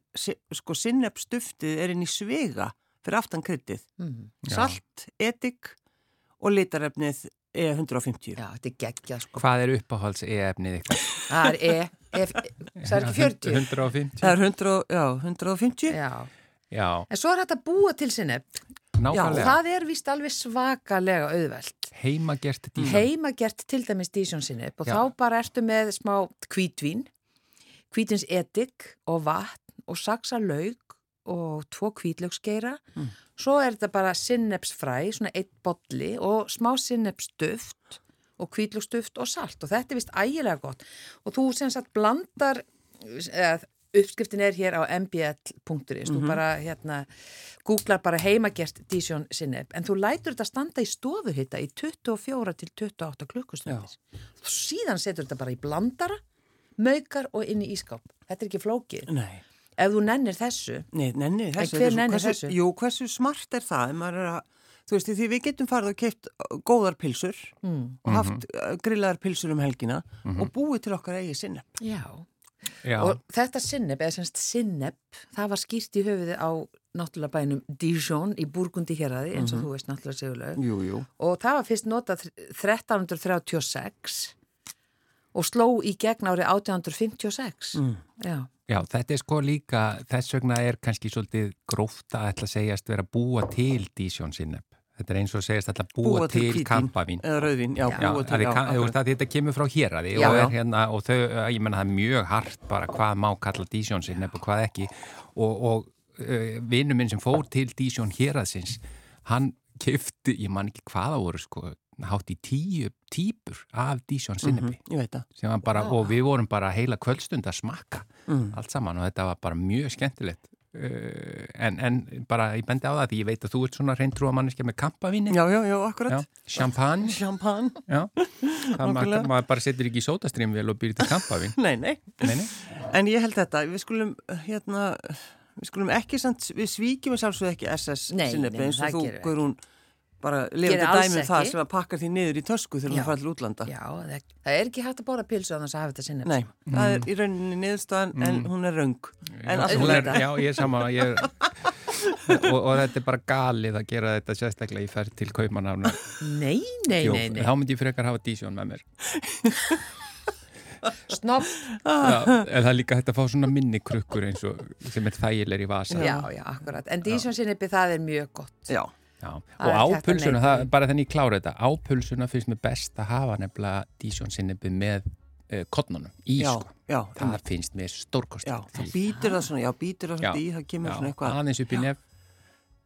[SPEAKER 7] sko, sinnebstuftið er inn í svega fyrir aftan kryddið.
[SPEAKER 2] Mm.
[SPEAKER 1] Já.
[SPEAKER 7] Salt, etik og litarefnið er 150.
[SPEAKER 2] Já, þetta er geggjað sko.
[SPEAKER 1] Hvað er uppáhalds e-efnið ykkar?
[SPEAKER 2] Það er E, F, það er ekki 40.
[SPEAKER 1] 150?
[SPEAKER 7] Það er 100, og- já, 150.
[SPEAKER 2] Já.
[SPEAKER 1] Já,
[SPEAKER 2] En svo er þetta búa til sinneb og
[SPEAKER 1] nákvæmlega.
[SPEAKER 2] það er vist alveg svakalega auðvelt.
[SPEAKER 1] Heimagert dísjón.
[SPEAKER 2] Heimagert til dæmis dísjón sinneb og
[SPEAKER 1] Já.
[SPEAKER 2] þá bara ertu með smá kvítvín, kvítins edik og vatn og saksa laug og tvo kvítlaugsgeira.
[SPEAKER 7] Mm.
[SPEAKER 2] Svo er þetta bara sinnebsfræ, svona eitt bolli og smá sinnebsduft og kvítlugstuft og salt. Og þetta er vist ægilega gott. Og þú sem sagt blandar eða, uppskriftin er hér á mbl.is þú bara hérna googlar bara heimagert dísjón sinneb en þú lætur þetta standa í stofuhitta í 24 til 28 klukkustundir. Síðan setur þetta bara í blandara maukar og inn í ískáp þetta er ekki flókið
[SPEAKER 7] Nei.
[SPEAKER 2] ef þú nennir þessu
[SPEAKER 7] Nei, nenni þessu.
[SPEAKER 2] hver
[SPEAKER 7] þetta er svo-
[SPEAKER 2] nennir
[SPEAKER 7] hversu,
[SPEAKER 2] þessu?
[SPEAKER 7] Jú, hversu smart er það? Er að, þú veist, því við getum farið og keipt góðar pilsur
[SPEAKER 2] mm.
[SPEAKER 7] og haft mm grillaðar pilsur um helgina og búið til okkar eigi sinni.
[SPEAKER 2] Já,
[SPEAKER 1] Já,
[SPEAKER 2] og þetta sinneb, eða semst sinneb, það var skýrt í höfuði á náttúrulega bænum Dijon í Burgundi héraði, eins og þú veist náttúrulega sigurlega.
[SPEAKER 7] Jú, jú.
[SPEAKER 2] Og það var fyrst notað 1336 og sló í gegn árið 1856.
[SPEAKER 7] Mm.
[SPEAKER 2] Já,
[SPEAKER 1] já, þetta er sko líka, þess vegna er kannski svolítið gróft að ætla að segjast vera að búa til Dísjón sinneb. Þetta er eins og segjast að búa,
[SPEAKER 7] Búa til
[SPEAKER 1] til, kampavín.
[SPEAKER 7] Eða rauðvín, já,
[SPEAKER 1] Já, það,
[SPEAKER 7] til,
[SPEAKER 1] er,
[SPEAKER 7] já,
[SPEAKER 1] ka- þú veist
[SPEAKER 7] akkurat.
[SPEAKER 1] að þetta kemur frá héraði
[SPEAKER 2] Já,
[SPEAKER 1] og,
[SPEAKER 2] já.
[SPEAKER 1] er, hérna, og þau, ég menna það er mjög hart bara hvað má kalla Dísjón sinneb og hvað ekki og, og uh, vinnu minn sem fór til Dísjón héraðsins, hann kifti, ég man ekki hvaða voru sko, hátt í tíu típur af Dísjón sinnebi. Sem var bara, og við vorum bara heila kvöldstund að smakka
[SPEAKER 7] Mm.
[SPEAKER 1] allt saman og þetta var bara mjög skemmtilegt uh, en, en bara ég bendi á það því ég veit að þú ert svona reyntrúa manneskja með kampavíni
[SPEAKER 7] Já, já, já, akkurat.
[SPEAKER 1] champagne
[SPEAKER 7] Champagne.
[SPEAKER 1] já. [laughs] það maður, maður bara setur ekki í sótastrýmvel og býr til kampavín [laughs]
[SPEAKER 7] Nei, nei.
[SPEAKER 1] nei, nei.
[SPEAKER 7] En ég held þetta, við skulum, hérna, við skulum ekki, samt, við svíkjum að sjálfsögðu ekki SS sinnebi eins og þú, Guðrún, bara
[SPEAKER 2] Gerir
[SPEAKER 7] lifandi
[SPEAKER 2] alls
[SPEAKER 7] dæmi um það sem að pakkar því niður í tösku þegar þú fara til útlanda.
[SPEAKER 2] já það, það er ekki hægt að bóra pilsu þess að hafa þetta sinneb.
[SPEAKER 7] Nei, það er í rauninni niðurstaðan en hún er röng. En
[SPEAKER 1] hún
[SPEAKER 7] er
[SPEAKER 1] er, já, ég er saman ég er, [laughs] og, og þetta er bara galið að gera þetta sérstaklega í ferð til kaupanafna
[SPEAKER 2] Nei, nei, nei, nei.
[SPEAKER 1] þá myndi ég frekar hafa dísjón með mér.
[SPEAKER 2] Snopp, [laughs]
[SPEAKER 1] Já, en það er líka hægt að fá svona minni krukkur eins og sem er þægileg í vasa.
[SPEAKER 2] Já, já, akkurat. En Dísjón sinnebi það er mjög gott.
[SPEAKER 7] Já,
[SPEAKER 1] Já,
[SPEAKER 2] Það
[SPEAKER 1] og á
[SPEAKER 2] hægt að
[SPEAKER 1] pulsuna,
[SPEAKER 2] neyta
[SPEAKER 1] það,
[SPEAKER 2] því.
[SPEAKER 1] bara þannig ég klára þetta, á pulsuna finnst mér best að hafa nefnilega dísjón sinnebi með uh, kottnunum í
[SPEAKER 7] já,
[SPEAKER 1] sko.
[SPEAKER 7] já,
[SPEAKER 1] Það finnst mér stórkost.
[SPEAKER 7] já, þá býtur það svona, já, býtur það svona í, það kemur svona eitthvað.
[SPEAKER 1] aðeins upp í nef.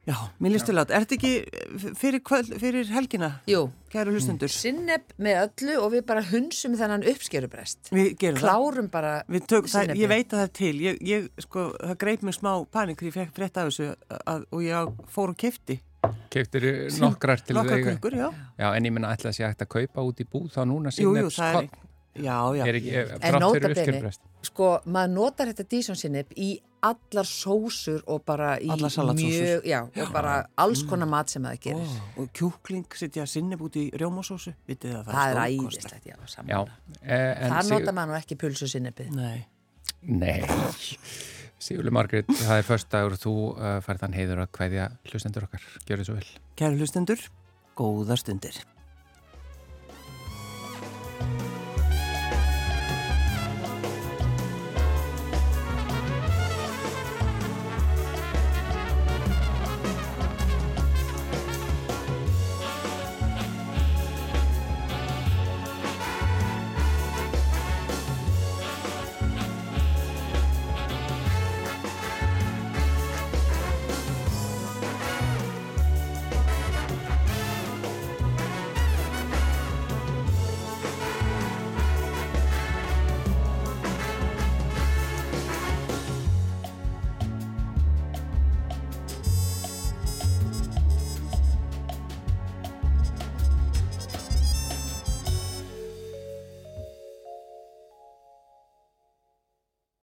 [SPEAKER 7] Já, mér listu lát, er þetta ekki fyrir, kvöld, fyrir helgina,
[SPEAKER 2] Jú,
[SPEAKER 7] kæru hlustendur?
[SPEAKER 2] sinneb með öllu og við bara hunsum þennan uppskerubrest.
[SPEAKER 7] Við gerum það.
[SPEAKER 2] Klárum bara
[SPEAKER 7] það, ég veit að það er til, ég, ég sko, það greip mig smá panik því ég fekk frétt af þessu að, og ég fór og kefti
[SPEAKER 1] Keftir nokkrar til
[SPEAKER 7] nokkar
[SPEAKER 1] þau.
[SPEAKER 7] kukkur, já.
[SPEAKER 1] Já, en ég menna ætla að sé hægt að kaupa út í búð þá núna
[SPEAKER 7] Jú, jú,
[SPEAKER 1] sinnefs
[SPEAKER 7] það er,
[SPEAKER 1] kott.
[SPEAKER 7] já, já.
[SPEAKER 1] Er ekki,
[SPEAKER 2] En
[SPEAKER 1] frátt
[SPEAKER 2] nota
[SPEAKER 1] fyrir uppskjöldbrest.
[SPEAKER 2] sko, maður notar þetta Dísjón sinneb í allar sósur og bara í mjög, já, og bara alls konar mat sem það gerir.
[SPEAKER 7] Ó, og kjúkling setja sinneb út í rjómasósu, vitið það,
[SPEAKER 2] það er æðislegt, já,
[SPEAKER 1] Já,
[SPEAKER 2] saman.
[SPEAKER 1] eh, en
[SPEAKER 2] Það
[SPEAKER 1] Sig-
[SPEAKER 2] nota maður ekki pulsu sinnebið.
[SPEAKER 7] Nei,
[SPEAKER 1] Nei, [laughs] Sigurli Margrét, það er först dagur þú uh, færð þann heiður að kveðja hlustendur okkar. Gjör þið svo vel.
[SPEAKER 7] kæru hlustendur, góða stundir.